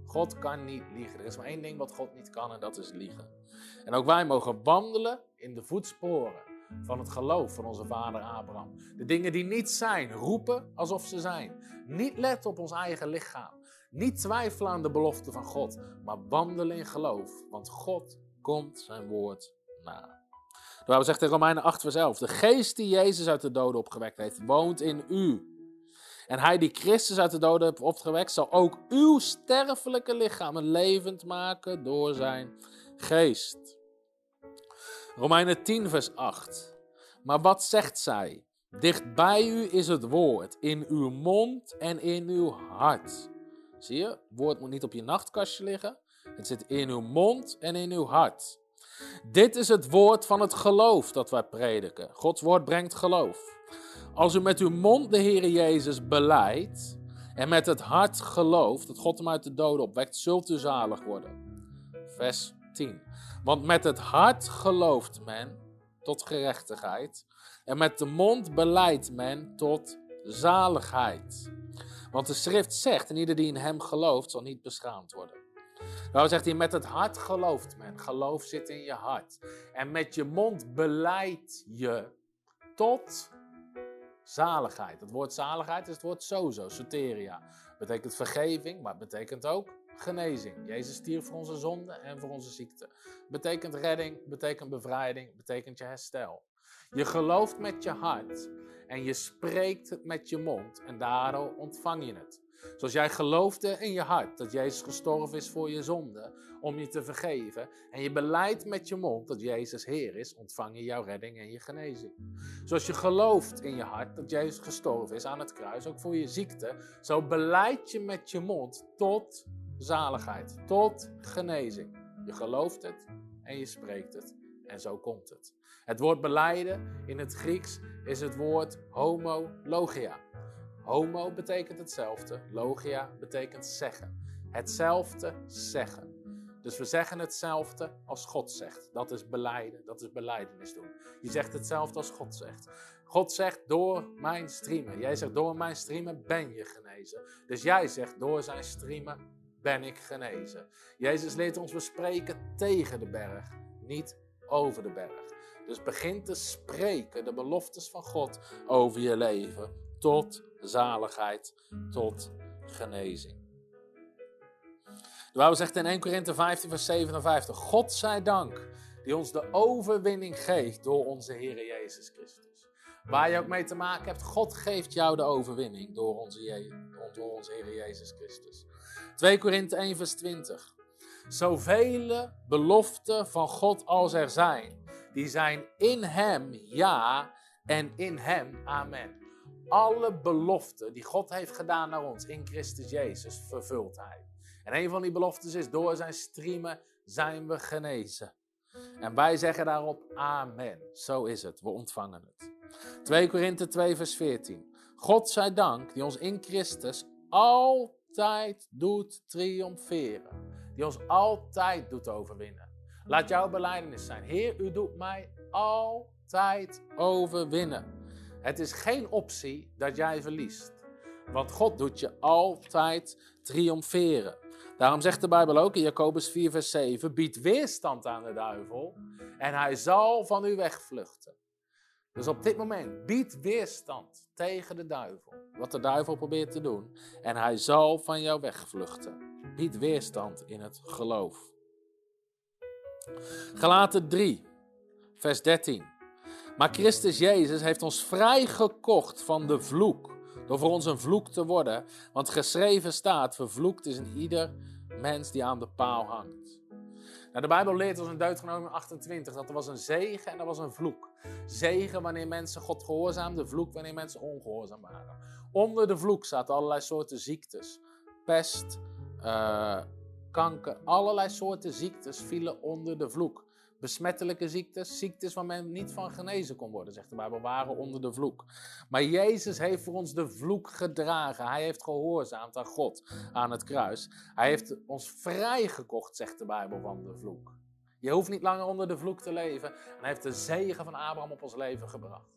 God kan niet liegen. Er is maar één ding wat God niet kan en dat is liegen. En ook wij mogen wandelen in de voetsporen van het geloof van onze vader Abraham. De dingen die niet zijn, roepen alsof ze zijn. Niet letten op ons eigen lichaam. Niet twijfelen aan de belofte van God, maar wandelen in geloof, want God komt zijn woord na. De Bijbel zegt in Romeinen 8 vers 11, de geest die Jezus uit de doden opgewekt heeft, woont in u. En hij die Christus uit de doden heeft opgewekt, zal ook uw sterfelijke lichamen levend maken door zijn geest. Romeinen 10, vers 8. Maar wat zegt zij? Dicht bij u is het woord, in uw mond en in uw hart. Zie je, het woord moet niet op je nachtkastje liggen. Het zit in uw mond en in uw hart. Dit is het woord van het geloof dat wij prediken. Gods woord brengt geloof. Als u met uw mond de Heer Jezus beleidt en met het hart gelooft dat God hem uit de doden opwekt, zult u zalig worden. Vers 10. Want met het hart gelooft men tot gerechtigheid en met de mond beleidt men tot zaligheid. Want de schrift zegt, en ieder die in hem gelooft zal niet beschaamd worden. Nou zegt hij, met het hart gelooft men. Geloof zit in je hart. En met je mond beleidt je tot zaligheid. Het woord zaligheid is het woord sozo, soteria. Betekent vergeving, maar betekent ook genezing. Jezus stierf voor onze zonden en voor onze ziekte. Betekent redding, betekent bevrijding, betekent je herstel. Je gelooft met je hart en je spreekt het met je mond en daardoor ontvang je het. Zoals jij geloofde in je hart dat Jezus gestorven is voor je zonde, om je te vergeven, en je beleidt met je mond dat Jezus Heer is, ontvang je jouw redding en je genezing. Zoals je gelooft in je hart dat Jezus gestorven is aan het kruis, ook voor je ziekte, zo beleid je met je mond tot zaligheid, tot genezing. Je gelooft het en je spreekt het. En zo komt het. Het woord beleiden in het Grieks is het woord homologia. Homo betekent hetzelfde, logia betekent zeggen. Hetzelfde zeggen. Dus we zeggen hetzelfde als God zegt. Dat is beleiden, dat is beleidenis doen. Je zegt hetzelfde als God zegt. God zegt door mijn streamen. Jij zegt door mijn streamen ben je genezen. Dus jij zegt door zijn streamen ben ik genezen. Jezus leert ons bespreken tegen de berg, niet over de berg. Dus begin te spreken de beloftes van God over je leven tot zaligheid, tot genezing. De Bijbel zegt in 1 Korinthe 15, vers 57: God zij dank die ons de overwinning geeft door onze Heer Jezus Christus. Waar je ook mee te maken hebt, God geeft jou de overwinning door onze, door onze Heer Jezus Christus. 2 Korinthe 1, vers 20. Zoveel beloften van God als er zijn, die zijn in Hem ja en in Hem amen. Alle beloften die God heeft gedaan naar ons in Christus Jezus, vervult Hij. En een van die beloftes is, door zijn striemen zijn we genezen. En wij zeggen daarop amen. Zo is het, we ontvangen het. 2 Korinthe 2 vers 14. God zij dank die ons in Christus altijd doet triomferen. Die ons altijd doet overwinnen. Laat jouw beleidenis zijn. Heer, u doet mij altijd overwinnen. Het is geen optie dat jij verliest. Want God doet je altijd triomferen. Daarom zegt de Bijbel ook in Jacobus 4, vers 7: Bied weerstand aan de duivel en hij zal van u wegvluchten. Dus op dit moment, bied weerstand tegen de duivel. Wat de duivel probeert te doen. En hij zal van jou wegvluchten. Bied weerstand in het geloof. Galaten 3, vers 13. Maar Christus Jezus heeft ons vrijgekocht van de vloek door voor ons een vloek te worden. Want geschreven staat, vervloekt is een ieder mens die aan de paal hangt. Nou, de Bijbel leert ons in Deuteronomium 28 dat er was een zegen en er was een vloek. Zegen wanneer mensen God gehoorzaamden, vloek wanneer mensen ongehoorzaam waren. Onder de vloek zaten allerlei soorten ziektes. Pest, uh, kanker, allerlei soorten ziektes vielen onder de vloek besmettelijke ziektes, ziektes waar men niet van genezen kon worden, zegt de Bijbel, waren onder de vloek. Maar Jezus heeft voor ons de vloek gedragen. Hij heeft gehoorzaamd aan God aan het kruis. Hij heeft ons vrijgekocht, zegt de Bijbel, van de vloek. Je hoeft niet langer onder de vloek te leven. En hij heeft de zegen van Abraham op ons leven gebracht.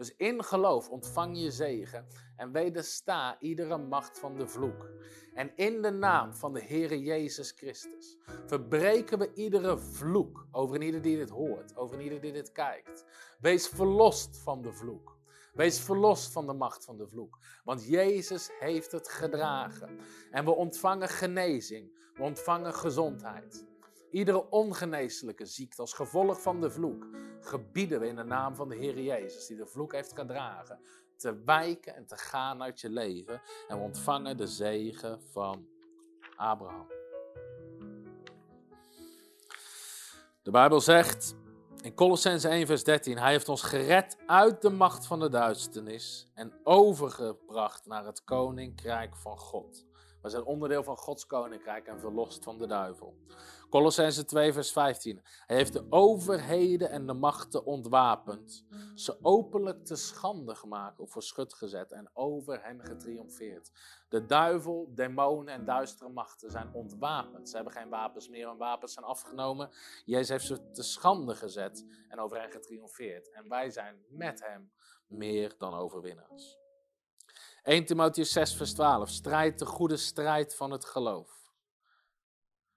Dus in geloof ontvang je zegen en wedersta iedere macht van de vloek. En in de naam van de Heere Jezus Christus verbreken we iedere vloek over ieder die dit hoort, over ieder die dit kijkt. Wees verlost van de vloek. Wees verlost van de macht van de vloek. Want Jezus heeft het gedragen. En we ontvangen genezing. We ontvangen gezondheid. Iedere ongeneeslijke ziekte als gevolg van de vloek gebieden we in de naam van de Heer Jezus, die de vloek heeft gedragen, te wijken en te gaan uit je leven. En we ontvangen de zegen van Abraham. De Bijbel zegt in Colossense 1, vers 13: Hij heeft ons gered uit de macht van de duisternis en overgebracht naar het koninkrijk van God. We zijn onderdeel van Gods koninkrijk en verlost van de duivel. Colossense 2, vers 15. Hij heeft de overheden en de machten ontwapend, ze openlijk te schande gemaakt of voor gezet en over hen getriomfeerd. De duivel, demonen en duistere machten zijn ontwapend. Ze hebben geen wapens meer, hun wapens zijn afgenomen. Jezus heeft ze te schande gezet en over hen getriomfeerd. En wij zijn met hem meer dan overwinnaars. 1 Timotheus 6, vers 12. Strijd de goede strijd van het geloof.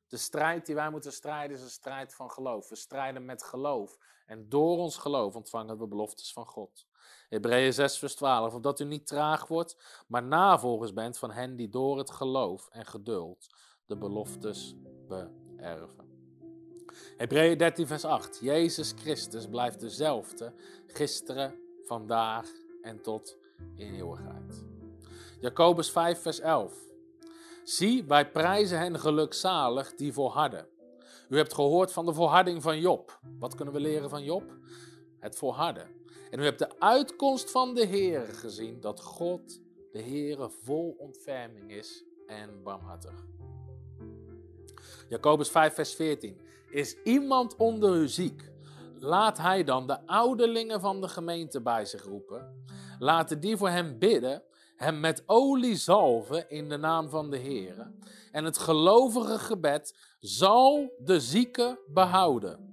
De strijd die wij moeten strijden is een strijd van geloof. We strijden met geloof. En door ons geloof ontvangen we beloftes van God. Hebreeën 6, vers 12. Omdat u niet traag wordt, maar navolgers bent van hen die door het geloof en geduld de beloftes beërven. Hebreeën 13, vers 8. Jezus Christus blijft dezelfde gisteren, vandaag en tot in eeuwigheid. Jacobus 5, vers 11. Zie, wij prijzen hen gelukzalig die volharden. U hebt gehoord van de volharding van Job. Wat kunnen we leren van Job? Het volharden. En u hebt de uitkomst van de Heer gezien, dat God, de Heere, vol ontferming is en barmhartig. Jacobus 5, vers 14. Is iemand onder u ziek? Laat hij dan de ouderlingen van de gemeente bij zich roepen. Laten die voor hem bidden hem met olie zalven in de naam van de Heer. En het gelovige gebed zal de zieke behouden.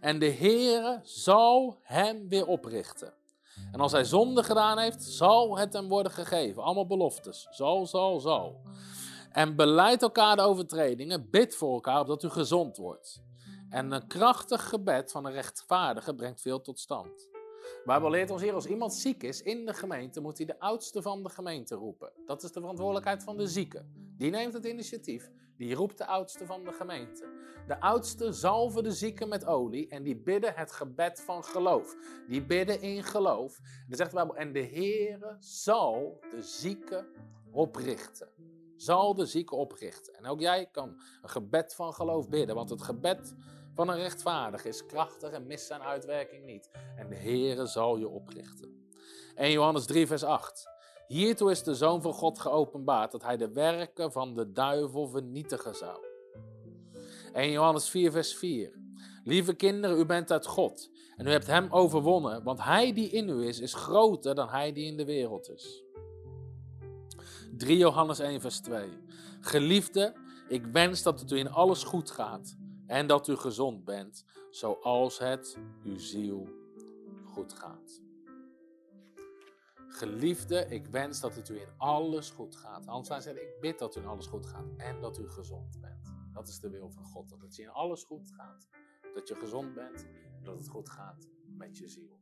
En de Heere zal hem weer oprichten. En als hij zonde gedaan heeft, zal het hem worden gegeven. Allemaal beloftes. Zal, zal, zal. En beleid elkaar de overtredingen. Bid voor elkaar opdat u gezond wordt. En een krachtig gebed van een rechtvaardige brengt veel tot stand. Bijbel leert ons hier, als iemand ziek is in de gemeente, moet hij de oudste van de gemeente roepen. Dat is de verantwoordelijkheid van de zieke. Die neemt het initiatief, die roept de oudste van de gemeente. De oudste zalven de zieken met olie en die bidden het gebed van geloof. Die bidden in geloof. En zegt de Bijbel, en de Heere zal de zieke oprichten. Zal de zieke oprichten. En ook jij kan een gebed van geloof bidden, want het gebed van een rechtvaardig is krachtig en mist zijn uitwerking niet. En de Heere zal je oprichten. 1 Johannes 3 vers 8. Hiertoe is de Zoon van God geopenbaard, dat hij de werken van de duivel vernietigen zou. 1 Johannes 4 vers 4. Lieve kinderen, u bent uit God en u hebt hem overwonnen, want hij die in u is, is groter dan hij die in de wereld is. 3 Johannes 1 vers 2. Geliefde, ik wens dat het u in alles goed gaat en dat u gezond bent, zoals het uw ziel goed gaat. Geliefde, ik wens dat het u in alles goed gaat. Hans zegt, ik bid dat u in alles goed gaat en dat u gezond bent. Dat is de wil van God, dat het je in alles goed gaat. Dat je gezond bent en dat het goed gaat met je ziel.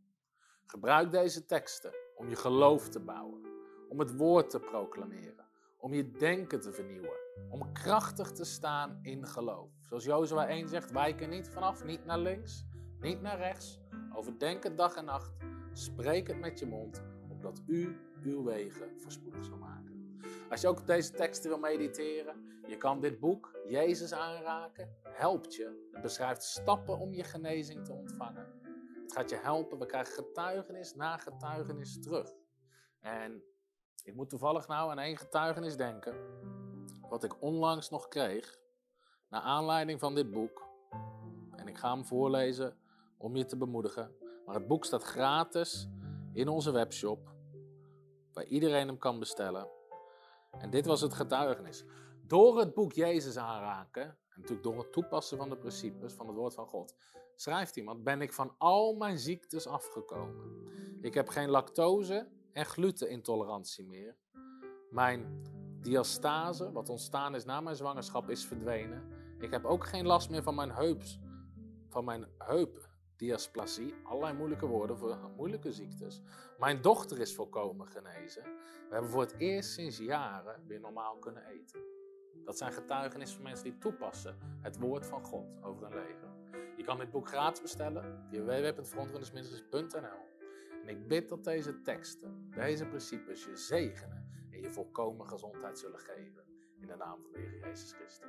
Gebruik deze teksten om je geloof te bouwen, om het woord te proclameren, om je denken te vernieuwen, om krachtig te staan in geloof. Zoals Jozua 1 zegt, wijk er niet vanaf, niet naar links, niet naar rechts. Overdenk het dag en nacht, spreek het met je mond, opdat u uw wegen voorspoedig zal maken. Als je ook op deze teksten wil mediteren, je kan dit boek, Jezus aanraken, helpt je. Het beschrijft stappen om je genezing te ontvangen. Het gaat je helpen, we krijgen getuigenis na getuigenis terug. En ik moet toevallig nou aan één getuigenis denken, wat ik onlangs nog kreeg, naar aanleiding van dit boek. En ik ga hem voorlezen om je te bemoedigen. Maar het boek staat gratis in onze webshop, waar iedereen hem kan bestellen. En dit was het getuigenis. Door het boek Jezus aanraken, en natuurlijk door het toepassen van de principes van het woord van God, schrijft iemand, ben ik van al mijn ziektes afgekomen. Ik heb geen lactose en glutenintolerantie meer. Mijn diastase, wat ontstaan is na mijn zwangerschap, is verdwenen. Ik heb ook geen last meer van mijn heups, van mijn heupdiasplasie, allerlei moeilijke woorden voor moeilijke ziektes. Mijn dochter is volkomen genezen. We hebben voor het eerst sinds jaren weer normaal kunnen eten. Dat zijn getuigenissen van mensen die toepassen het woord van God over hun leven. Je kan dit boek gratis bestellen via www.frontrunners.nl En ik bid dat deze teksten, deze principes je zegenen en je volkomen gezondheid zullen geven. In de naam van de Heer Jezus Christus.